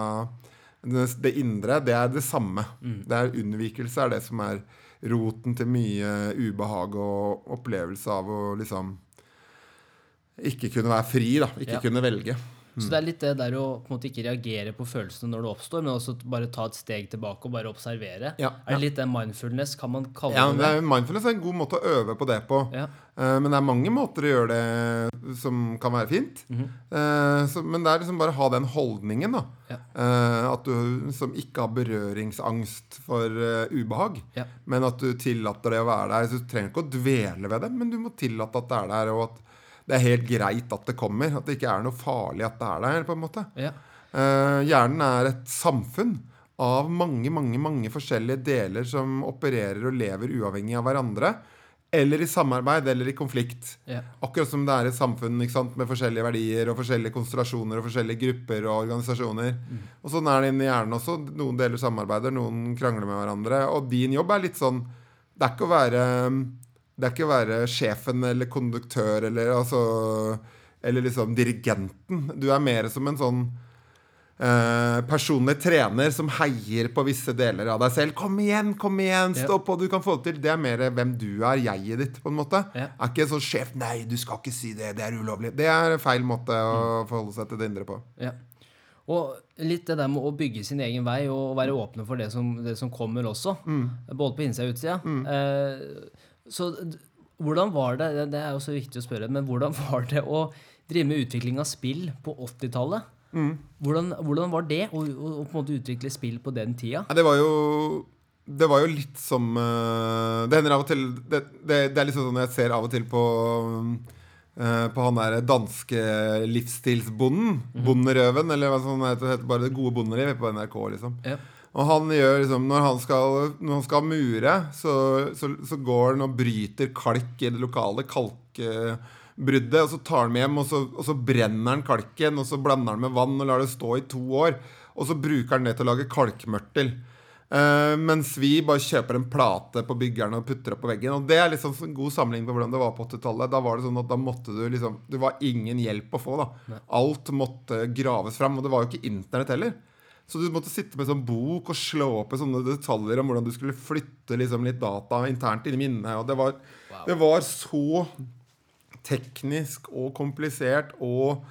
det, indre, det er det samme. Det er Unnvikelse er det som er roten til mye ubehag og opplevelse av å liksom ikke kunne være fri, da. Ikke Ja. kunne velge. Så det er litt det der å på en måte ikke reagere på følelsene når det oppstår, men også bare ta et steg tilbake og bare observere. Ja, Er det litt den mindfulness, kan man kalle Ja, det det det? er Mindfulness er en god måte å øve på det på. Ja. Eh, men det er mange måter å gjøre det som kan være fint. Mhm. Eh, så, men det er liksom bare å ha den holdningen, da. Ja. Eh, at du som ikke har berøringsangst for eh, ubehag. Ja. Men at du tillater det å være der. Så du trenger ikke å dvele ved det, men du må tillate at det er der, og at det er helt greit at det kommer. At det ikke er noe farlig at det er der, på en måte. Ja. Eh, hjernen er et samfunn av mange, mange, mange forskjellige deler som opererer og lever uavhengig av hverandre. Eller i samarbeid eller i konflikt. Ja. Akkurat som det er et samfunn sant, med forskjellige verdier og forskjellige konstellasjoner og forskjellige grupper og organisasjoner. Og sånn er det inni hjernen også. Noen deler samarbeider, noen krangler med hverandre. Og din jobb er litt sånn Det er ikke å være Det er ikke å være sjefen eller konduktør eller altså Eller liksom dirigenten. Du er mer som en sånn eh, personlig trener som heier på visse deler av deg selv. 'Kom igjen, kom igjen, stå på, du kan få det til.' Det er mer hvem du er, jeget ditt, på en måte. Ja. Er ikke sånn sjef 'Nei, du skal ikke si det, det er ulovlig'. Det er feil måte å Mm. forholde seg til det indre på. Ja. Og litt det der med å bygge sin egen vei og være åpne for det som, det som kommer også. Både på innsida og utsida. Eh, så hvordan var det det- er jo så viktig å spørre, men hvordan var det å drive med utvikling av spill på 80-tallet? Hvordan, hvordan var det å, å, på en måte utvikle spill på den tida? Ja, det var jo Det var jo litt som eh, Det hender av og til Det, det, det er litt sånn jeg ser av og til på eh, På han derre danske livsstilsbonden. Bonderøven, eller hva sånn heter. heter Bare Det gode bondeliv på NRK, liksom. Ja. Og han gjør liksom Når han skal, når han skal mure, så, så, så går han og bryter kalk i det lokale kalkbruddet. Og så tar han med hjem, og så, og så brenner han kalken, og så blander han med vann og lar det stå i to år. Og så bruker han det til å lage kalkmørtel. Uh, mens vi bare kjøper en plate på byggeren og putter opp på veggen. Og det er liksom en god sammenligning på hvordan det var på 80-tallet. Da var det sånn at da måtte du liksom Det var ingen hjelp å få, da. Alt måtte graves fram. Og det var jo ikke internett heller. Så du måtte sitte med sånn bok og slå opp i sånne detaljer om hvordan du skulle flytte liksom litt data internt inn i minnet. Og det var, det var så teknisk og komplisert og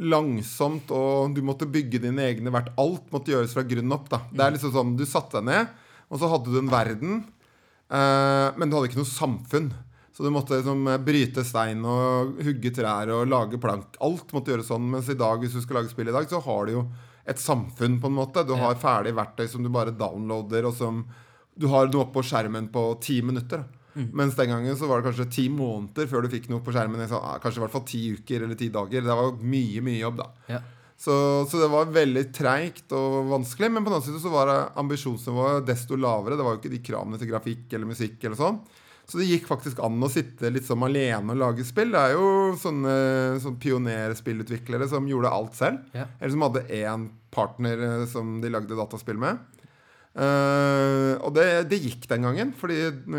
langsomt, og du måtte bygge dine egne hvert. Alt måtte gjøres fra grunnen opp. da. Det er liksom sånn, Du satte deg ned, og så hadde du en verden, eh, men du hadde ikke noe samfunn. Så du måtte liksom bryte stein og hugge trær og lage plank. Alt måtte gjøres sånn. Mens i dag, hvis du skal lage spill i dag, så har du jo et samfunn, på en måte. Du har ferdig verktøy som du bare downloader, og som du har noe på skjermen på ti minutter. Mm. Mens den gangen så var det kanskje ti måneder før du fikk noe på skjermen. Sa, ah, kanskje i hvert fall ti uker eller ti dager. Det var mye, mye jobb, da. Ja. Så, så det var veldig treigt og vanskelig. Men på den annen side så var ambisjonsnivået desto lavere. Det var jo ikke de kravene til grafikk eller musikk eller sånn. Så det gikk faktisk an å sitte litt som alene og lage spill. Det er jo sånne, sånne pionerspillutviklere som gjorde alt selv. Ja. Eller som hadde én partner eh, som de lagde dataspill med. Uh, og det, det gikk den gangen, fordi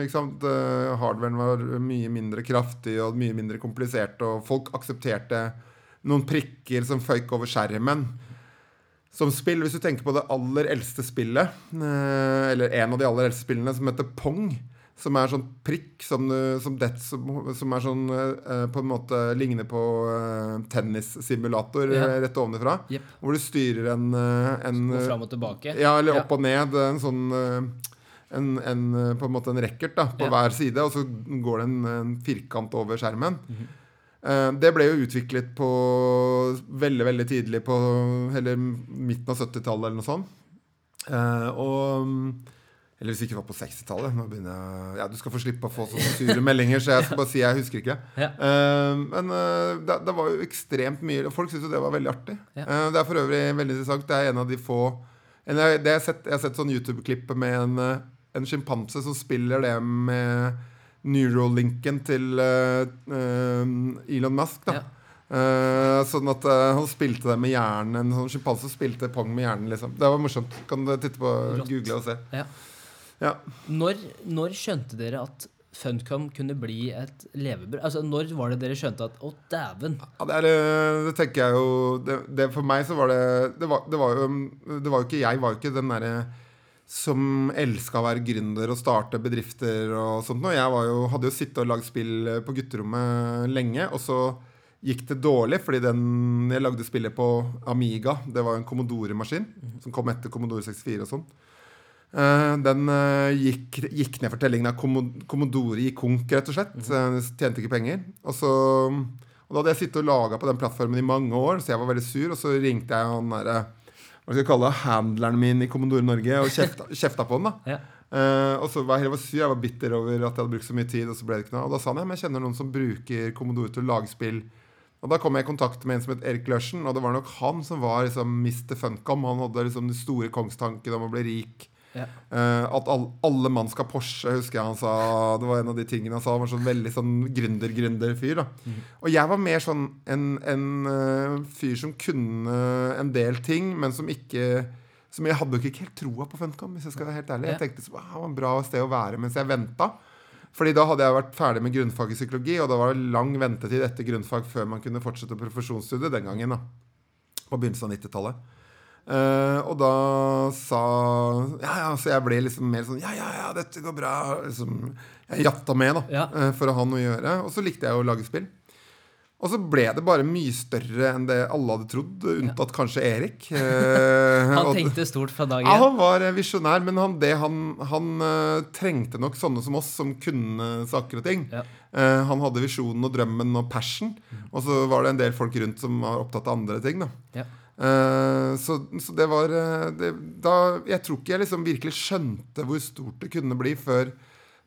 sant, eh, hardwaren var mye mindre kraftig og mye mindre komplisert, og folk aksepterte noen prikker som føyk over skjermen. Som spill, Hvis du tenker på det aller eldste spillet, uh, eller en av de aller eldste spillene, som heter Pong, som er sånn prikk som, som, det, som, som er sånn eh, på en måte ligner på eh, tennissimulator Ja. eh, rett ovenfra. Yep. Hvor du styrer en, eh, en Gå eh, fram og tilbake. ja, eller Ja. opp og ned. En sånn eh, en, en, eh, på en måte en racket da, på Ja. hver side, og så går det en, en firkant over skjermen. Mm -hmm. det ble jo utviklet på veldig veldig tidlig på Eller midten av 70-tallet eller noe sånt. Eh, og Eller hvis ikke det var på 60-tallet. Nå begynner jeg Ja, Du skal få slippe å få sånne sure meldinger, så jeg skal bare si jeg husker ikke. Ja. Uh, men uh, det, det var jo ekstremt mye Folk syntes jo det var veldig artig. Ja. Uh, det er for øvrig veldig interessant. Det er en av de få en, jeg, har sett, jeg har sett sånn YouTube-klipp med en, eh, en sjimpanse som spiller det med Neurolinken til eh, eh, Elon Musk. da. Eh, sånn at uh, han spilte det med hjernen. En sånn sjimpanse spilte pong med hjernen. liksom Det var morsomt. Kan du titte på google og se. Ja. Ja. Når, når skjønte dere at Funcom kunne bli et levebrød? Altså, Når var det dere skjønte at å, dæven? Ja, det, er, eh, det tenker jeg jo det, det For meg så var det det var, det var jo Det var jo ikke Jeg var jo ikke den derre som elska å være gründer og starte bedrifter og sånt noe. Jeg var jo, hadde jo sittet og lagd spill på gutterommet lenge, og så gikk det dårlig fordi den jeg lagde spillet på Amiga. Det var jo en Commodore-maskin som kom etter Commodore 64 og sånn. Eh, den eh, gikk, gikk ned for tellingen av Commo- Commodore gikk konk, rett og slett. Eh, tjente ikke penger. Og så og da hadde jeg sittet og laga på den plattformen i mange år, så jeg var veldig sur. Og så ringte jeg han derre hva skal jeg kalle det, handleren min i Commodore Norge og kjefta, kjefta på han. da Ja. Eh, og så var jeg, var sur, jeg var bitter over at jeg hadde brukt så mye tid. Og så ble det ikke noe Og da sa han ja, men jeg kjenner noen som bruker Commodore til å lage spill. Og da kom jeg i kontakt med en som het Erik Lørsen, og det var nok han som var liksom Mr. Funcom. Han hadde liksom den store kongstanken om å bli rik. Ja. Eh, at all, alle mann skal Porsche, husker jeg han sa. Det var en av de tingene han sa. Han var sånn veldig sånn gründer-gründer-fyr. Mm. Og jeg var mer sånn en, en uh, fyr som kunne en del ting, men som ikke Som jeg hadde jo ikke helt troa på Funcom, hvis jeg skal være helt ærlig. Jeg tenkte så, wow, en bra sted å være mens jeg venta. Fordi da hadde jeg vært ferdig med grunnfag i psykologi, og da var det lang ventetid etter grunnfag før man kunne fortsette profesjonsstudiet den gangen. da, På begynnelsen av 90-tallet. Uh, og da sa Ja, ja, så jeg ble liksom mer sånn Ja, ja, ja, dette går bra. Liksom, jeg jatta med, da, Ja. uh, for å ha noe å gjøre. Og så likte jeg å lage spill. Og så ble det bare mye større enn det alle hadde trodd, unntatt kanskje Erik. Uh, Han tenkte stort fra dag ja, han var visjonær, men han, det, han, han trengte nok sånne som oss, som kunne saker og ting. Ja. Han hadde visjonen og drømmen og passion, og så var det en del folk rundt som var opptatt av andre ting. da. Ja. Eh, så, så det var eh, det, da, Jeg tror ikke jeg liksom virkelig skjønte hvor stort det kunne bli før,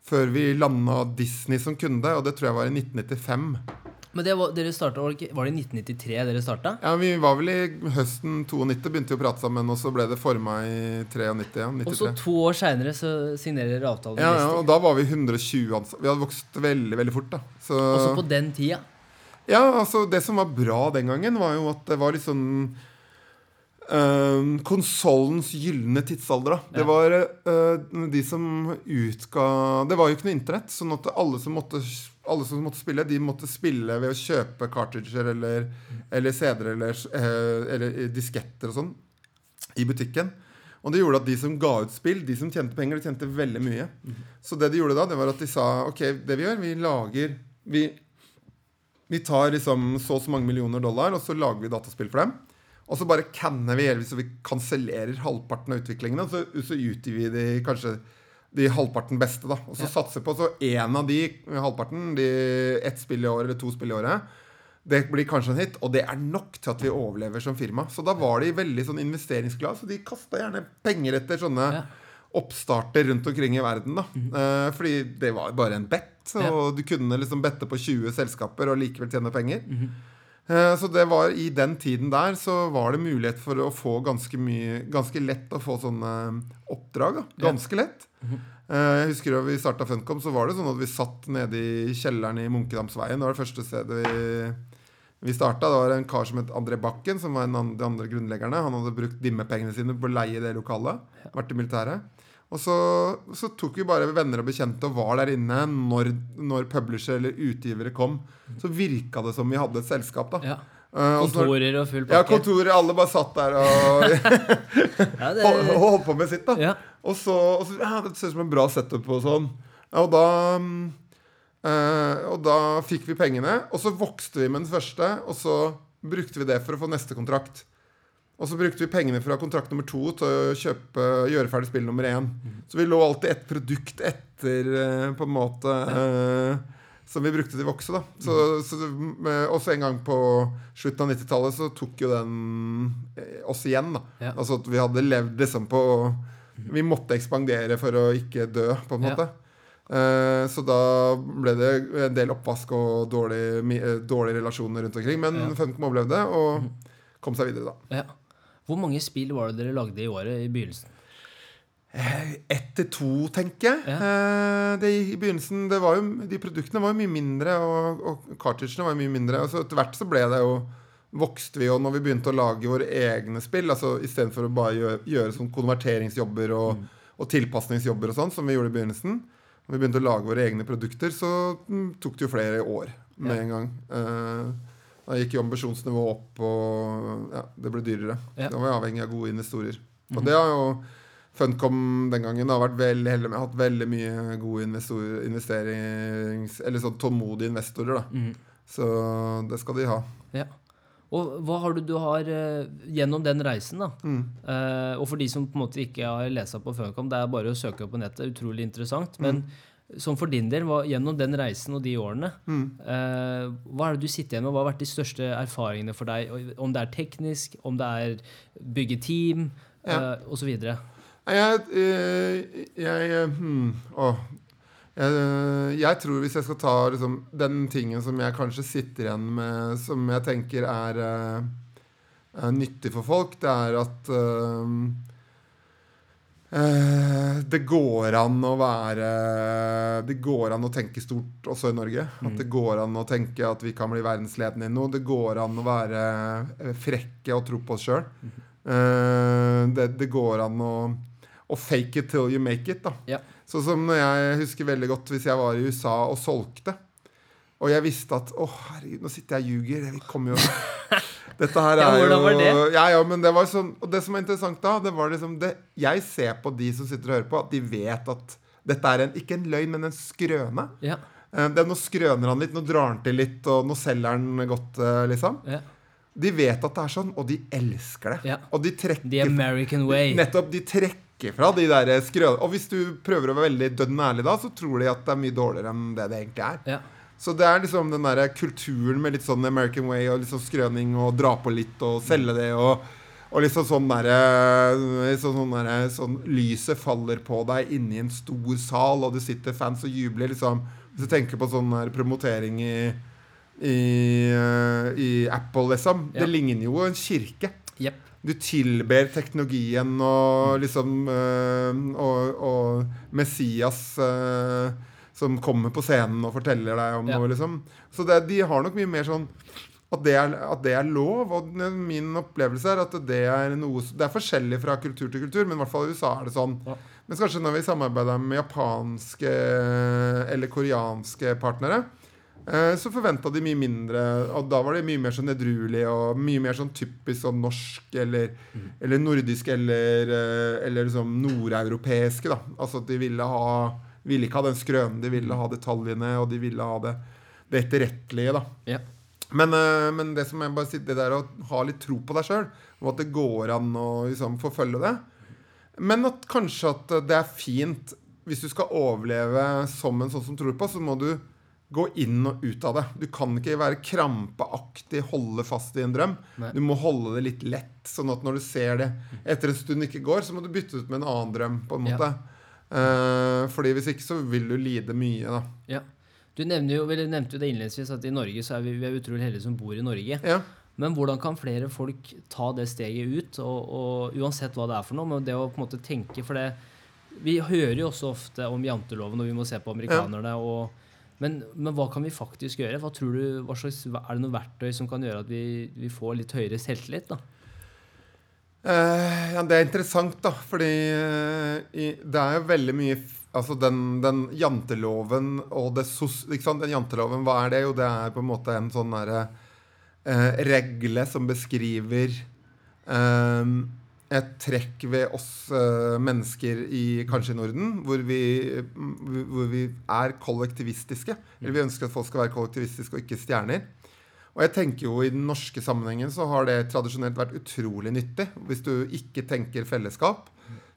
før vi landa Disney som kunde, og det tror jeg var i 1995. Men det var, dere startet, var, det ikke, var det i 1993 dere starta? Ja, Vi var vel i høsten 92, begynte vi å prate sammen, og så ble det forma i 93. Ja, Og så to år seinere så signerer dere avtalen? Ja, ja, og da var vi 120 ansatte. Vi hadde vokst veldig veldig fort. da så, Også på den tida. Ja, altså Det som var bra den gangen, var jo at det var litt sånn Uh, Konsollens gylne tidsalder. da Det var uh, de som utga Det var jo ikke noe internett, sånn at alle som måtte alle som måtte spille, de måtte spille ved å kjøpe cartridger eller, eller CD-er eller, eh, eller disketter og sånn i butikken. Og det gjorde at de som ga ut spill, de som tjente penger, de tjente veldig mye. Så det de gjorde da, det var at de sa OK, det vi gjør, vi lager Vi, vi tar liksom så og så mange millioner dollar, og så lager vi dataspill for dem. Og så bare canner vi Elvis, og vi kansellerer halvparten av utviklingene. Og så, så utgir vi de kanskje de halvparten beste, da. Og så Ja. satser på så én av de halvparten, de ett spill i året eller to spill i året, det blir kanskje en hit, og det er nok til at vi overlever som firma. Så da var de veldig sånn investeringsglade, så de kasta gjerne penger etter sånne Ja. oppstarter rundt omkring i verden. da Eh, Fordi det var bare en bet, og Ja. du kunne liksom bette på 20 selskaper og likevel tjene penger. Eh, Så det var i den tiden der så var det mulighet for å få ganske mye Ganske lett å få sånne oppdrag. da Ganske lett. Eh, Jeg husker da vi starta Funcom, så var det sånn at vi satt nede i kjelleren i Munkedamsveien. Det var det første stedet vi vi starta, Det var en kar som het André Bakken, som var en av de andre grunnleggerne. Han hadde brukt dimmepengene sine på å leie det lokalet. Vært i militæret. Og så, så tok vi bare venner og bekjente og var der inne når, når publisher eller utgivere kom. Så virka det som vi hadde et selskap, da. Ja. Eh, Kontorer og full ja, kontorer. Alle bare satt der og Ja, det, holdt, på med sitt, da. ja. Og så, og så ja, Det ser ut som en bra setup og sånn. Ja, og da eh, Og da fikk vi pengene, og så vokste vi med den første, og så brukte vi det for å få neste kontrakt. Og så brukte vi pengene fra kontrakt nummer to til å kjøpe, gjøre ferdig spill nummer én. Så vi lå alltid et produkt etter, eh, på en måte, eh, som vi brukte til å vokse. da Så, så eh, Også en gang på slutten av 90-tallet så tok jo den eh, oss igjen. da Ja. Altså at vi hadde levd liksom på Vi måtte ekspandere for å ikke dø, på en Ja. måte. Eh, så da ble det en del oppvask og dårlige, dårlige relasjoner rundt omkring. Men Ja. Funcom overlevde og kom seg videre, da. ja. Hvor mange spill var det dere lagde i året i begynnelsen? Ett til to, tenker jeg. Ja. Eh, det, I begynnelsen det var jo, De produktene var jo mye mindre, og, og cartridgene var jo mye mindre. Og så etter hvert så ble det jo vokste vi jo når vi begynte å lage våre egne spill. altså Istedenfor å bare gjøre, gjøre sånn konverteringsjobber og, og tilpasningsjobber og sånn, som vi gjorde i begynnelsen. Når vi begynte å lage våre egne produkter, så mm, tok det jo flere år med Ja. en gang. Eh, da gikk jo ambisjonsnivået opp, og ja, det ble dyrere. Ja. Da var vi avhengig av gode investorer. Og det har jo Funcom den gangen har vært veldig heldig med. Hatt veldig mye gode investerings... Eller sånn tålmodige investorer, da. Mm. Så det skal de ha. Ja. Og hva har du du har eh, gjennom den reisen, da? Mm. Eh, og for de som på en måte ikke har lest på Funcom, det er bare å søke opp på nettet. Utrolig interessant. Men som for din del, var, gjennom den reisen og de årene, Mm. eh, hva er det du sitter igjen med? Hva har vært de største erfaringene for deg? Om det er teknisk, om det er bygge team, Ja. eh, osv. Jeg, Jeg, eh, jeg, eh, hmm, jeg, eh, jeg tror hvis jeg skal ta liksom, den tingen som jeg kanskje sitter igjen med, som jeg tenker er, er nyttig for folk, det er at eh, det går an å være Det går an å tenke stort også i Norge. At det går an å tenke at vi kan bli verdensledende i noe. Det går an å være eh, frekke og tro på oss sjøl. det, det går an å å, fake it till you make it. da Ja. Sånn som når jeg husker veldig godt hvis jeg var i USA og solgte. Og jeg visste at Å, herregud, nå sitter jeg og ljuger. Jeg kommer jo Dette her er jo? Ja, ja, men det var sånn Og det som var interessant da, det var liksom det Jeg ser på de som sitter og hører på, at de vet at dette er en, ikke en løgn, men en skrøne. Ja. Eh, Det, nå skrøner han litt, nå drar han til litt, og nå selger han godt, eh, liksom. ja. De vet at det er sånn, og de elsker det. Ja. Og de trekker The American way. Nettopp. De trekker fra de der skrønene. Og hvis du prøver å være veldig dønn ærlig da, så tror de at det er mye dårligere enn det det egentlig er. Ja. Så det er liksom den der kulturen med litt sånn American way og sånn skrøning og dra på litt og selge det og, og liksom sånn derre sånn, sånn, der, sånn Lyset faller på deg inni en stor sal, og det sitter fans og jubler, liksom. Hvis du tenker på sånn der promotering i i, eh, i Apple, liksom. Ja. Det ligner jo en kirke. Yep. Du tilber teknologien og liksom øh, og, og Messias øh, som kommer på scenen og forteller deg om Ja. noe, liksom. Så det, de har nok mye mer sånn at det, er, at det er lov. Og min opplevelse er at det er noe Det er forskjellig fra kultur til kultur, men i hvert fall i USA er det sånn. Ja. Mens kanskje når vi samarbeider med japanske eller koreanske partnere, eh, så forventa de mye mindre. Og da var det mye mer sånn edruelig og mye mer sånn typisk sånn norsk eller, eller nordisk eller, eh, eller liksom nordeuropeiske. da Altså at de ville ha Ville ikke ha den skrønen, de ville ha detaljene, og de ville ha det, det etterrettelige. da Ja. men, eh, men det som jeg bare sier, det der å ha litt tro på deg sjøl, og at det går an å liksom, forfølge det. Men at kanskje at det er fint Hvis du skal overleve som en sånn som tror på, så må du gå inn og ut av det. Du kan ikke være krampeaktig, holde fast i en drøm. Nei. Du må holde det litt lett, sånn at når du ser det etter en stund ikke går, så må du bytte ut med en annen drøm, på en Ja. Eh, fordi hvis ikke så vil du lide mye, da. ja. Du jo, nevnte jo det innledningsvis at i Norge så er vi, vi er utrolig heldige som bor i Norge. Ja. Men hvordan kan flere folk ta det steget ut, og, og uansett hva det er for noe, men det å på en måte tenke For det Vi hører jo også ofte om janteloven, og vi må se på amerikanerne. og men, men hva kan vi faktisk gjøre? Hva tror du, hva slags, er det noen verktøy som kan gjøre at vi, vi får litt høyere selvtillit? da? Eh, ja, det er interessant, da. Fordi uh, i, det er jo veldig mye Altså den, den janteloven og det sos... Den janteloven, hva er det? Jo, det er på en måte en sånn derre uh, regle som beskriver eh, et trekk ved oss mennesker i kanskje i Norden, hvor vi, mm, hvor vi er kollektivistiske. Eller vi ønsker at folk skal være kollektivistiske og ikke stjerner. Og jeg tenker jo I den norske sammenhengen så har det tradisjonelt vært utrolig nyttig. Hvis du ikke tenker fellesskap,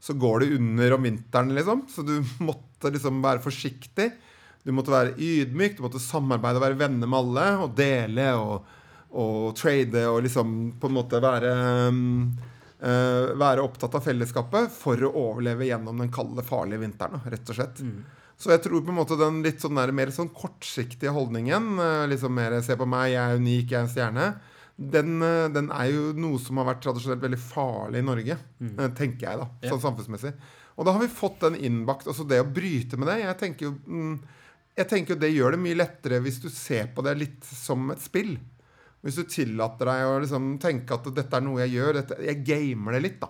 så går det under om vinteren, liksom. Så du måtte liksom være forsiktig. Du måtte være ydmyk, du måtte samarbeide og være venner med alle. Og dele og, og trade og liksom på en måte være eh, Være opptatt av fellesskapet for å overleve gjennom den kalde, farlige vinteren. Rett og slett. Så jeg tror på en måte den litt sånn der, mer sånn kortsiktige holdningen, eh, liksom mer 'se på meg, jeg er unik, jeg er en stjerne', den, eh, den er jo noe som har vært tradisjonelt veldig farlig i Norge, mm. tenker jeg, da, Ja. sånn samfunnsmessig. Og da har vi fått den innbakt. Altså det å bryte med det Jeg tenker jo mm, jeg tenker det gjør det mye lettere hvis du ser på det litt som et spill. Hvis du tillater deg å liksom tenke at dette er noe jeg gjør, dette, jeg gamer det litt, da.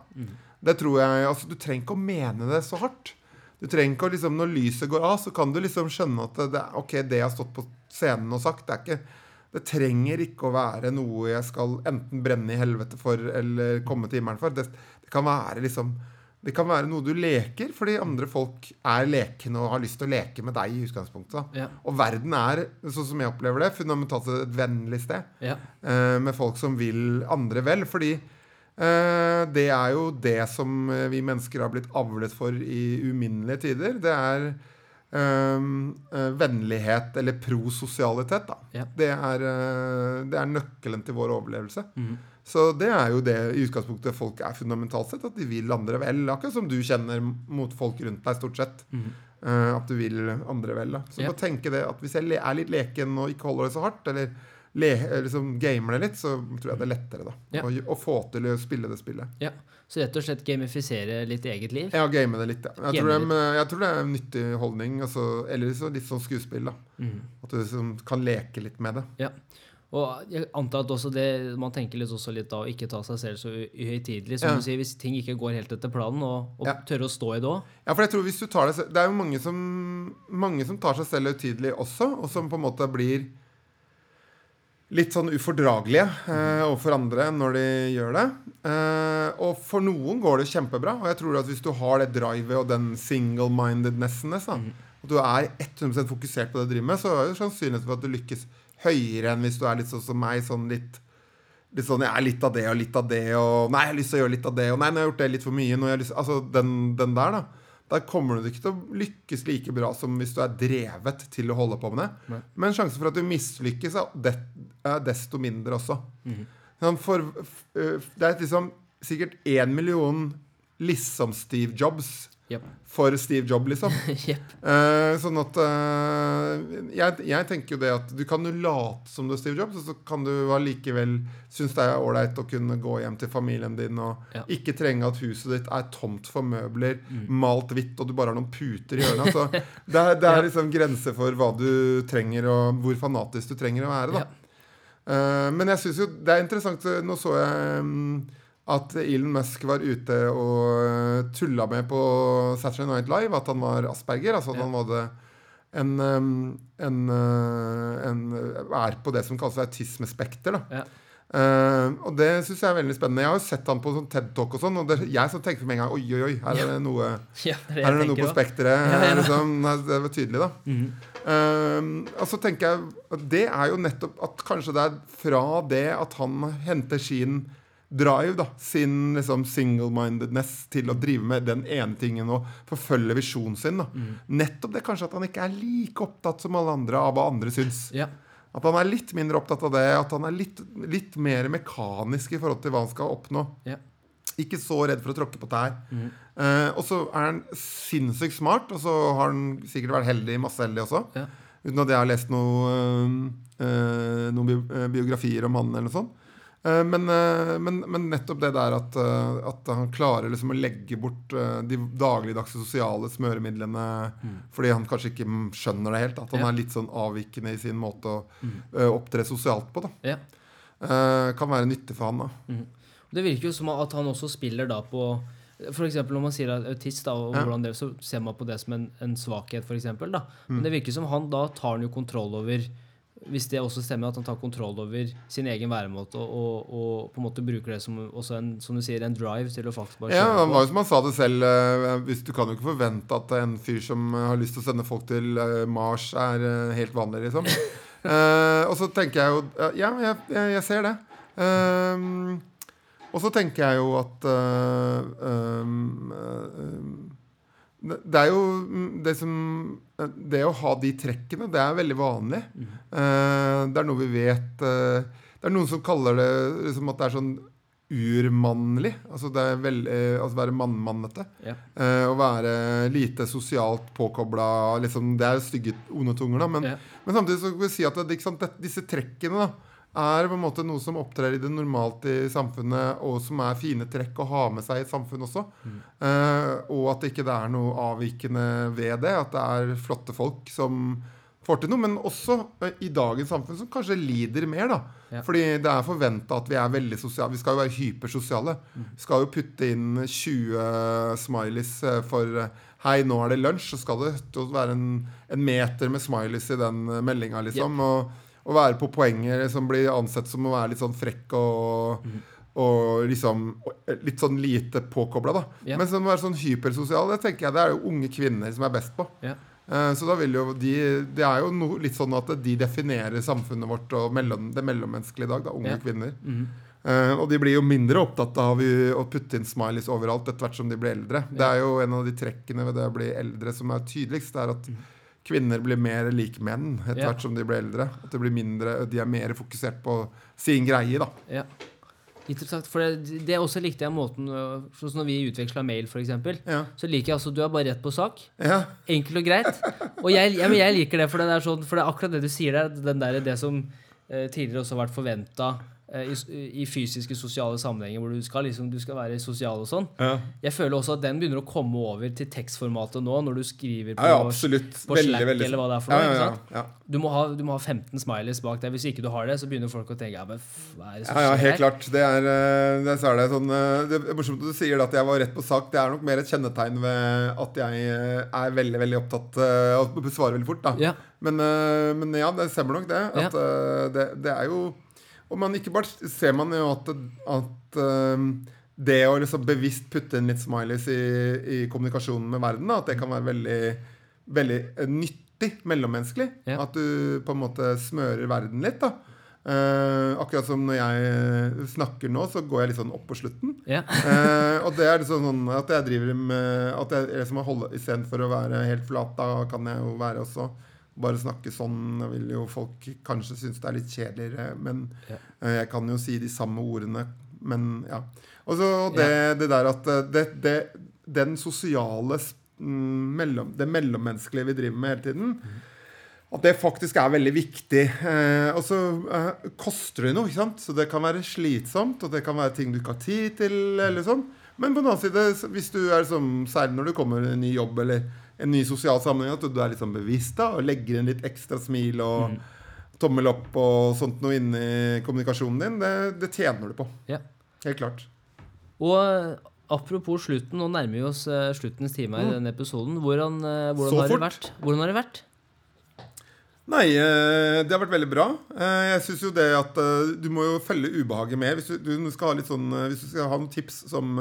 Det tror jeg, altså Du trenger ikke å mene det så hardt. Du trenger ikke å liksom, Når lyset går av, så kan du liksom skjønne at det, ok, det jeg har stått på scenen og sagt, det er ikke det trenger ikke å være noe jeg skal enten brenne i helvete for eller komme til himmelen for. Det, det kan være liksom Det kan være noe du leker fordi andre folk er lekne og har lyst til å leke med deg i utgangspunktet. Ja. Og verden er, sånn som jeg opplever det, fundamentalt et vennlig sted. Ja. eh, med folk som vil andre vel. Fordi det er jo det som eh, vi mennesker har blitt avlet for i uminnelige tider. Det er eh, eh, vennlighet eller prososialitet. da. Ja. Det, er, eh, det er nøkkelen til vår overlevelse. Mm. Så det er jo det i utgangspunktet folk er fundamentalt sett. At de vil andre vel. Akkurat som du kjenner mot folk rundt deg, stort sett. Mm. Eh, at du vil andre vel. da. Så Ja. tenke det at hvis jeg er litt leken og ikke holder det så hardt, eller le, liksom gamer det litt, så tror jeg det er lettere da Ja. å, å få til å spille det spillet. ja. Så rett og slett gamifisere litt eget liv? Ja, game det litt. Ja. Jeg, tror det er, jeg tror det er en nyttig holdning. Altså, eller så litt sånn skuespill. da Mm. At du liksom kan leke litt med det. Ja. Og jeg antar at også det, man tenker litt også litt da å ikke ta seg selv så uhøytidelig. Som Ja. du sier, hvis ting ikke går helt etter planen, og, og Ja. tørre å stå i det òg. Ja, for jeg tror hvis du tar det Det er jo mange som, mange som tar seg selv høytidelig også, og som på en måte blir litt sånn ufordragelige eh, overfor andre når de gjør det. Eh, og for noen går det kjempebra. Og jeg tror at hvis du har det drivet og den single-mindednessen, sånn, og du er 100 fokusert på det du driver med, så er jo sannsynligheten for at du lykkes høyere enn hvis du er litt sånn som meg, sånn litt Litt sånn, jeg er litt av det og litt av det og Nei, jeg har lyst til å gjøre litt av det og Nei, nå har jeg gjort det litt for mye. Lyst, altså den, den der, da. Der kommer du ikke til å lykkes like bra som hvis du er drevet til å holde på med det. Nei. Men sjansen for at du mislykkes, er desto mindre også. Sånn, For, det er liksom sikkert én million liksom Steve Jobs Jepp. for Steve Job, liksom. yep. uh, sånn at uh, jeg, jeg tenker jo det at du kan jo late som du er Steve Jobs, og så kan du allikevel synes det er ålreit å kunne gå hjem til familien din og Ja. ikke trenge at huset ditt er tomt for møbler, malt hvitt, og du bare har noen puter i hjørnet. Så det er, det er liksom grenser for hva du trenger, og hvor fanatisk du trenger å være. da Ja. Uh, men jeg syns jo det er interessant eh, Nå så jeg mm, at Elon Musk var ute og tulla med på Saturday Night Live at han var asperger. Altså at Ja. han hadde en, en, uh, en er på det som kalles autismespekter. Ja. Uh, og det syns jeg er veldig spennende. Jeg har jo sett han på sånn TED Talk og sånn, og det, jeg så tenkte med en gang Oi, oi, oi, her er det noe, Ja, det er det noe på spekteret. Liksom, det var tydelig, da. Mm. Uh, og så tenker jeg at det er jo nettopp at kanskje det er fra det at han henter sin drive, da, sin liksom single-mindedness til å drive med den ene tingen og forfølge visjonen sin. da. Nettopp det kanskje at han ikke er like opptatt som alle andre av hva andre syns. Ja. At han er litt mindre opptatt av det, at han er litt, litt mer mekanisk i forhold til hva han skal oppnå. Ja. Ikke så redd for å tråkke på tær. Mm. Eh, og så er han sinnssykt smart, og så har han sikkert vært heldig, masse heldig også. Ja. Uten at jeg har lest noe, eh, noen eh, biografier om han eller noe sånt. Eh, men, eh, men, men nettopp det der at, eh, at han klarer liksom å legge bort de dagligdagse sosiale smøremidlene fordi han kanskje ikke mm, skjønner det helt. At han Ja. er litt sånn avvikende i sin måte å mm. opptre sosialt på. da ja. Kan være nyttig for han. da Det virker jo som at han også spiller da på eksempel når man sier at autist, da, og Ja. hvordan det, så ser man på det som en, en svakhet, for eksempel, da. Mm. Men det virker som han da tar han jo kontroll over Hvis det også stemmer, at han tar kontroll over sin egen væremåte og, og, og på en måte bruker det som også en, som du sier, en drive til å faktisk bare Ja, kjøre ja, på. jo som han sa det selv. eh, Hvis Du kan jo ikke forvente at en fyr som eh, har lyst til å sende folk til eh, Mars, er helt vanlig, liksom. uh, og så tenker jeg jo Ja, jeg, jeg, jeg ser det. Uh, og så tenker jeg jo at uh, det er jo mm, det som Det å ha de trekkene, det er veldig vanlig. Mm. det er noe vi vet eh, Det er noen som kaller det liksom at det er sånn urmannlig. Altså det er vel, eh, altså være mannmannete. Ja. Eh, å være lite sosialt påkobla liksom, Det er stygge ondetunger, da. Men, Ja. men samtidig så kan vi si at det, sant, disse trekkene da, er på en måte noe som opptrer i det normalt i samfunnet, og som er fine trekk å ha med seg i et samfunn også. Eh, og at det ikke er noe avvikende ved det. At det er flotte folk som får til noe. Men også eh, i dagens samfunn som kanskje lider mer. da Ja. Fordi det er forventa at vi er veldig sosiale. Vi skal jo være hypersosiale. Vi skal jo putte inn 20 smileys eh, for eh, Hei, nå er det lunsj. Så skal det være en, en meter med smileys i den meldinga, liksom. Og, og være på poenger som blir ansett som å være litt sånn frekk og og liksom litt sånn lite påkobla, da. Ja. Men som å være sånn hypersosial, det tenker jeg det er jo unge kvinner som er best på. Yeah. Så da vil jo de Det er jo no, litt sånn at de definerer samfunnet vårt og mellom, det mellommenneskelige i dag. Da, unge Ja. kvinner. Mhm. Uh, og de blir jo mindre opptatt av å putte inn smileys overalt etter hvert som de blir eldre. Det er jo en av de trekkene ved det å bli eldre som er tydeligst. Det er at kvinner blir mer lik menn etter hvert som de blir eldre. At det blir mindre, de er mer fokusert på sin greie, da. Ja. Interessant. For det, det også likte jeg måten Sånn som når vi utveksla mail, f.eks. Ja. Så liker jeg altså Du er bare rett på sak. ja. Enkelt og greit. Og jeg, men jeg liker det, for det sånn, for det er akkurat det du sier der. Den der, det som eh, tidligere også har vært forventa i, i fysiske, sosiale sammenhenger hvor du skal, liksom, du skal være sosial og sånn. Ja. Jeg føler også at den begynner å komme over til tekstformatet nå, når du skriver på, Ja, ja, på Slack eller hva det er for noe. Du, må ha, du må ha 15 smileys bak deg. Hvis ikke du har det, så begynner folk å tenke ja, men hva er det som Ja, ja, helt klart. Det er, eh, det, er det, sånn, eh, det er morsomt at du sier at jeg var rett på sak. Det er nok mer et kjennetegn ved at jeg eh, er veldig veldig opptatt og av å besvare veldig fort. da Ja. men, eh, men ja, det stemmer nok det. At, eh, det, det er jo Og man ikke bare ser man jo at, at eh, det å liksom bevisst putte inn litt smileys i, i kommunikasjonen med verden, da, at det kan være veldig, veldig eh, nyttig mellommenneskelig. Ja. At du på en måte smører verden litt. da Eh, akkurat som når jeg eh, snakker nå, så går jeg litt sånn opp på slutten. Yeah. Eh, og det er liksom sånn at jeg driver med At jeg liksom holder Istedenfor å være helt flat, da kan jeg jo være også bare snakke sånn. Vil jo folk kanskje synes det er litt kjedeligere, men Ja. eh, jeg kan jo si de samme ordene. Men ja. Og så det, det der at eh, det, det, den sosiale mm, mellom, Det mellommenneskelige vi driver med hele tiden, at det faktisk er veldig viktig. Eh, og så eh, koster det noe, ikke sant? Så det kan være slitsomt, og det kan være ting du ikke har tid til. eller sånn. Men på den annen side, hvis du er som, særlig når du kommer i ny jobb eller en ny sosial sammenheng, at du er sånn bevisst da, og legger inn litt ekstra smil og tommel opp og sånt noe inni i kommunikasjonen din, det, det tjener du på. Ja. Helt klart. Og eh, apropos slutten, nå nærmer vi oss eh, sluttens time i denne episoden. Hvordan, eh, hvordan, Mm. Har det vært? hvordan har det vært? Nei, eh, det har vært veldig bra. Eh, Jeg synes jo det at eh, du må jo følge ubehaget med. Hvis du, du skal ha litt sånn Hvis du skal ha noen tips som,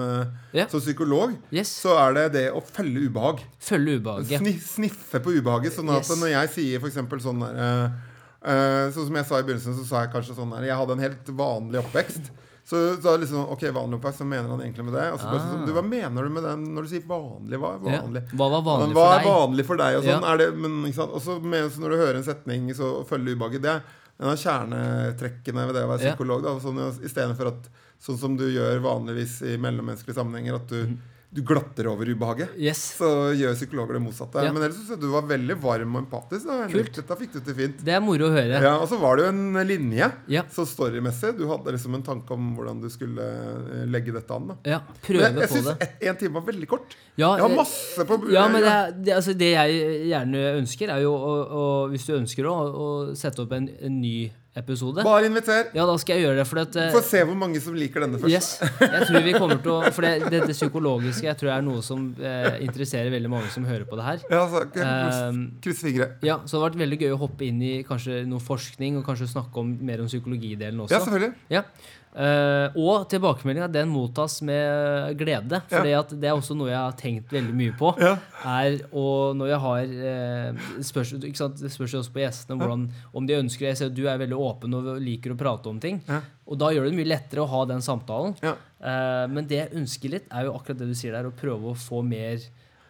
Ja. som psykolog, Yes. så er det det å følge ubehag. Følge ubehaget. Sni, sniffe på ubehaget. Sånn at Yes. når jeg sier for eksempel sånn der Sånn som jeg sa i begynnelsen, så sa jeg kanskje sånn der Jeg hadde en helt vanlig oppvekst. Så, så liksom Ok, vanlig oppvekst, hva mener han egentlig med det? Og så bare sånn, Ah. du, Hva mener du med den når du sier vanlig? Hva er Ja. vanlig? Hva var vanlig hva er vanlig for deg? Og sånn, Ja. er det, men, ikke sant? Også med- så når du hører en setning så følger ubehaget, det en av kjernetrekkene ved det å være Ja. psykolog. Da, sånn, Istedenfor at sånn som du gjør vanligvis i mellommenneskelige sammenhenger, at du, du glatter over ubehaget. Yes. Så gjør psykologer det motsatte. Ja. Men ellers syns jeg du var veldig varm og empatisk. Da. Kult. Dette fikk du til fint. Det er moro å høre. Ja, Og så var det jo en linje. Ja. Så storymessig. Du hadde liksom en tanke om hvordan du skulle eh, legge dette an. da Ja, prøve jeg, jeg på synes det. én time var veldig kort. Ja, Jeg har eh, masse på Ja, men det, det, altså det jeg gjerne ønsker, er jo å, å hvis du ønsker å, å sette opp en, en ny episode Bare inviter. Ja, da skal jeg gjøre det. For at, uh, Få se hvor mange som liker denne først. Yes. Jeg tror vi kommer til å For det, dette psykologiske jeg tror er noe som uh, interesserer veldig mange som hører på det her. Ja, så, ok, Um, Kryss fingre. Ja, Så det har vært veldig gøy å hoppe inn i kanskje noe forskning og kanskje snakke om, mer om psykologidelen også. Ja, selvfølgelig. Ja. Eh, og tilbakemeldinga den mottas med glede. For Ja. det er også noe jeg har tenkt veldig mye på. Ja. Er, og når jeg har eh, spørs. Det spørs også på gjestene hvordan, om de ønsker Jeg ser at du er veldig åpen og liker å prate om ting. Ja. Og da gjør det mye lettere å ha den samtalen. Eh, men det jeg ønsker litt, er jo akkurat det du sier der, å prøve å få mer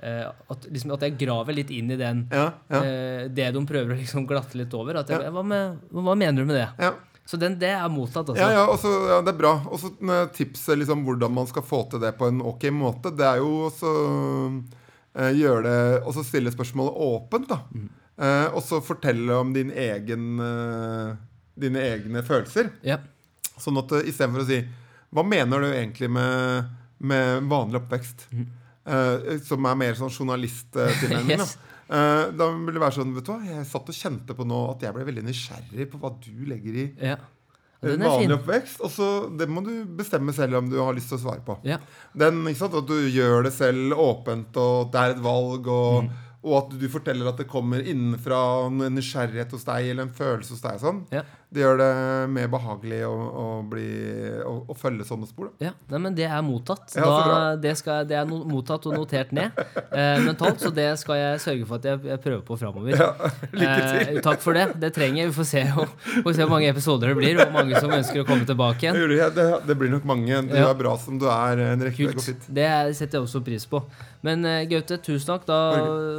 at, liksom, at jeg graver litt inn i den det de prøver å liksom glatte litt over. At jeg, hva, med, hva mener du med det? ja. Så den, det er mottatt, altså. Ja, ja, også, ja, det er bra. Og så tipset liksom, hvordan man skal få til det på en ok måte, det er jo også eh, gjøre det Og så stille spørsmålet åpent, da. Mm. Eh, og så fortelle om din egen, eh, dine egne følelser. Yep. Sånn at uh, istedenfor å si Hva mener du egentlig med, med vanlig oppvekst? Mm. Eh, som er mer sånn journalisttilnærming. Yes. da. Eh, da vil det være sånn Vet du hva, jeg satt og kjente på nå at jeg ble veldig nysgjerrig på hva du legger i ja. en Den vanlig oppvekst. Og så Det må du bestemme selv om du har lyst til å svare på. Ja. Den, ikke sant, At du gjør det selv åpent, og at det er et valg. Og, Mm. og at du forteller at det kommer innenfra en nysgjerrighet hos deg eller en følelse hos deg. Sånn. Ja. Det gjør det mer behagelig å, å, bli, å, å følge sånne spor. Da. Ja, nei, men det er mottatt. Da, det, skal, det er no, mottatt og notert ned eh, mentalt, så det skal jeg sørge for at jeg, jeg prøver på framover. Ja. Eh, takk for det. Det trenger jeg. Vi får se, hvor- får se hvor mange episoder det blir, og mange som ønsker å komme tilbake igjen. Det, det, det blir nok mange. Du er bra som du er. En rekke, Kult. Det setter jeg også pris på. Men eh, Gaute, tusen takk. Da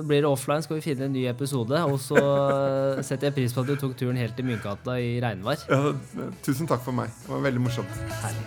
blir det offline. Skal vi finne en ny episode. Og så eh, setter jeg pris på at du tok turen helt til Mynkgata i regnvær. Ja, tusen takk for meg. Det var veldig morsomt. Herlig.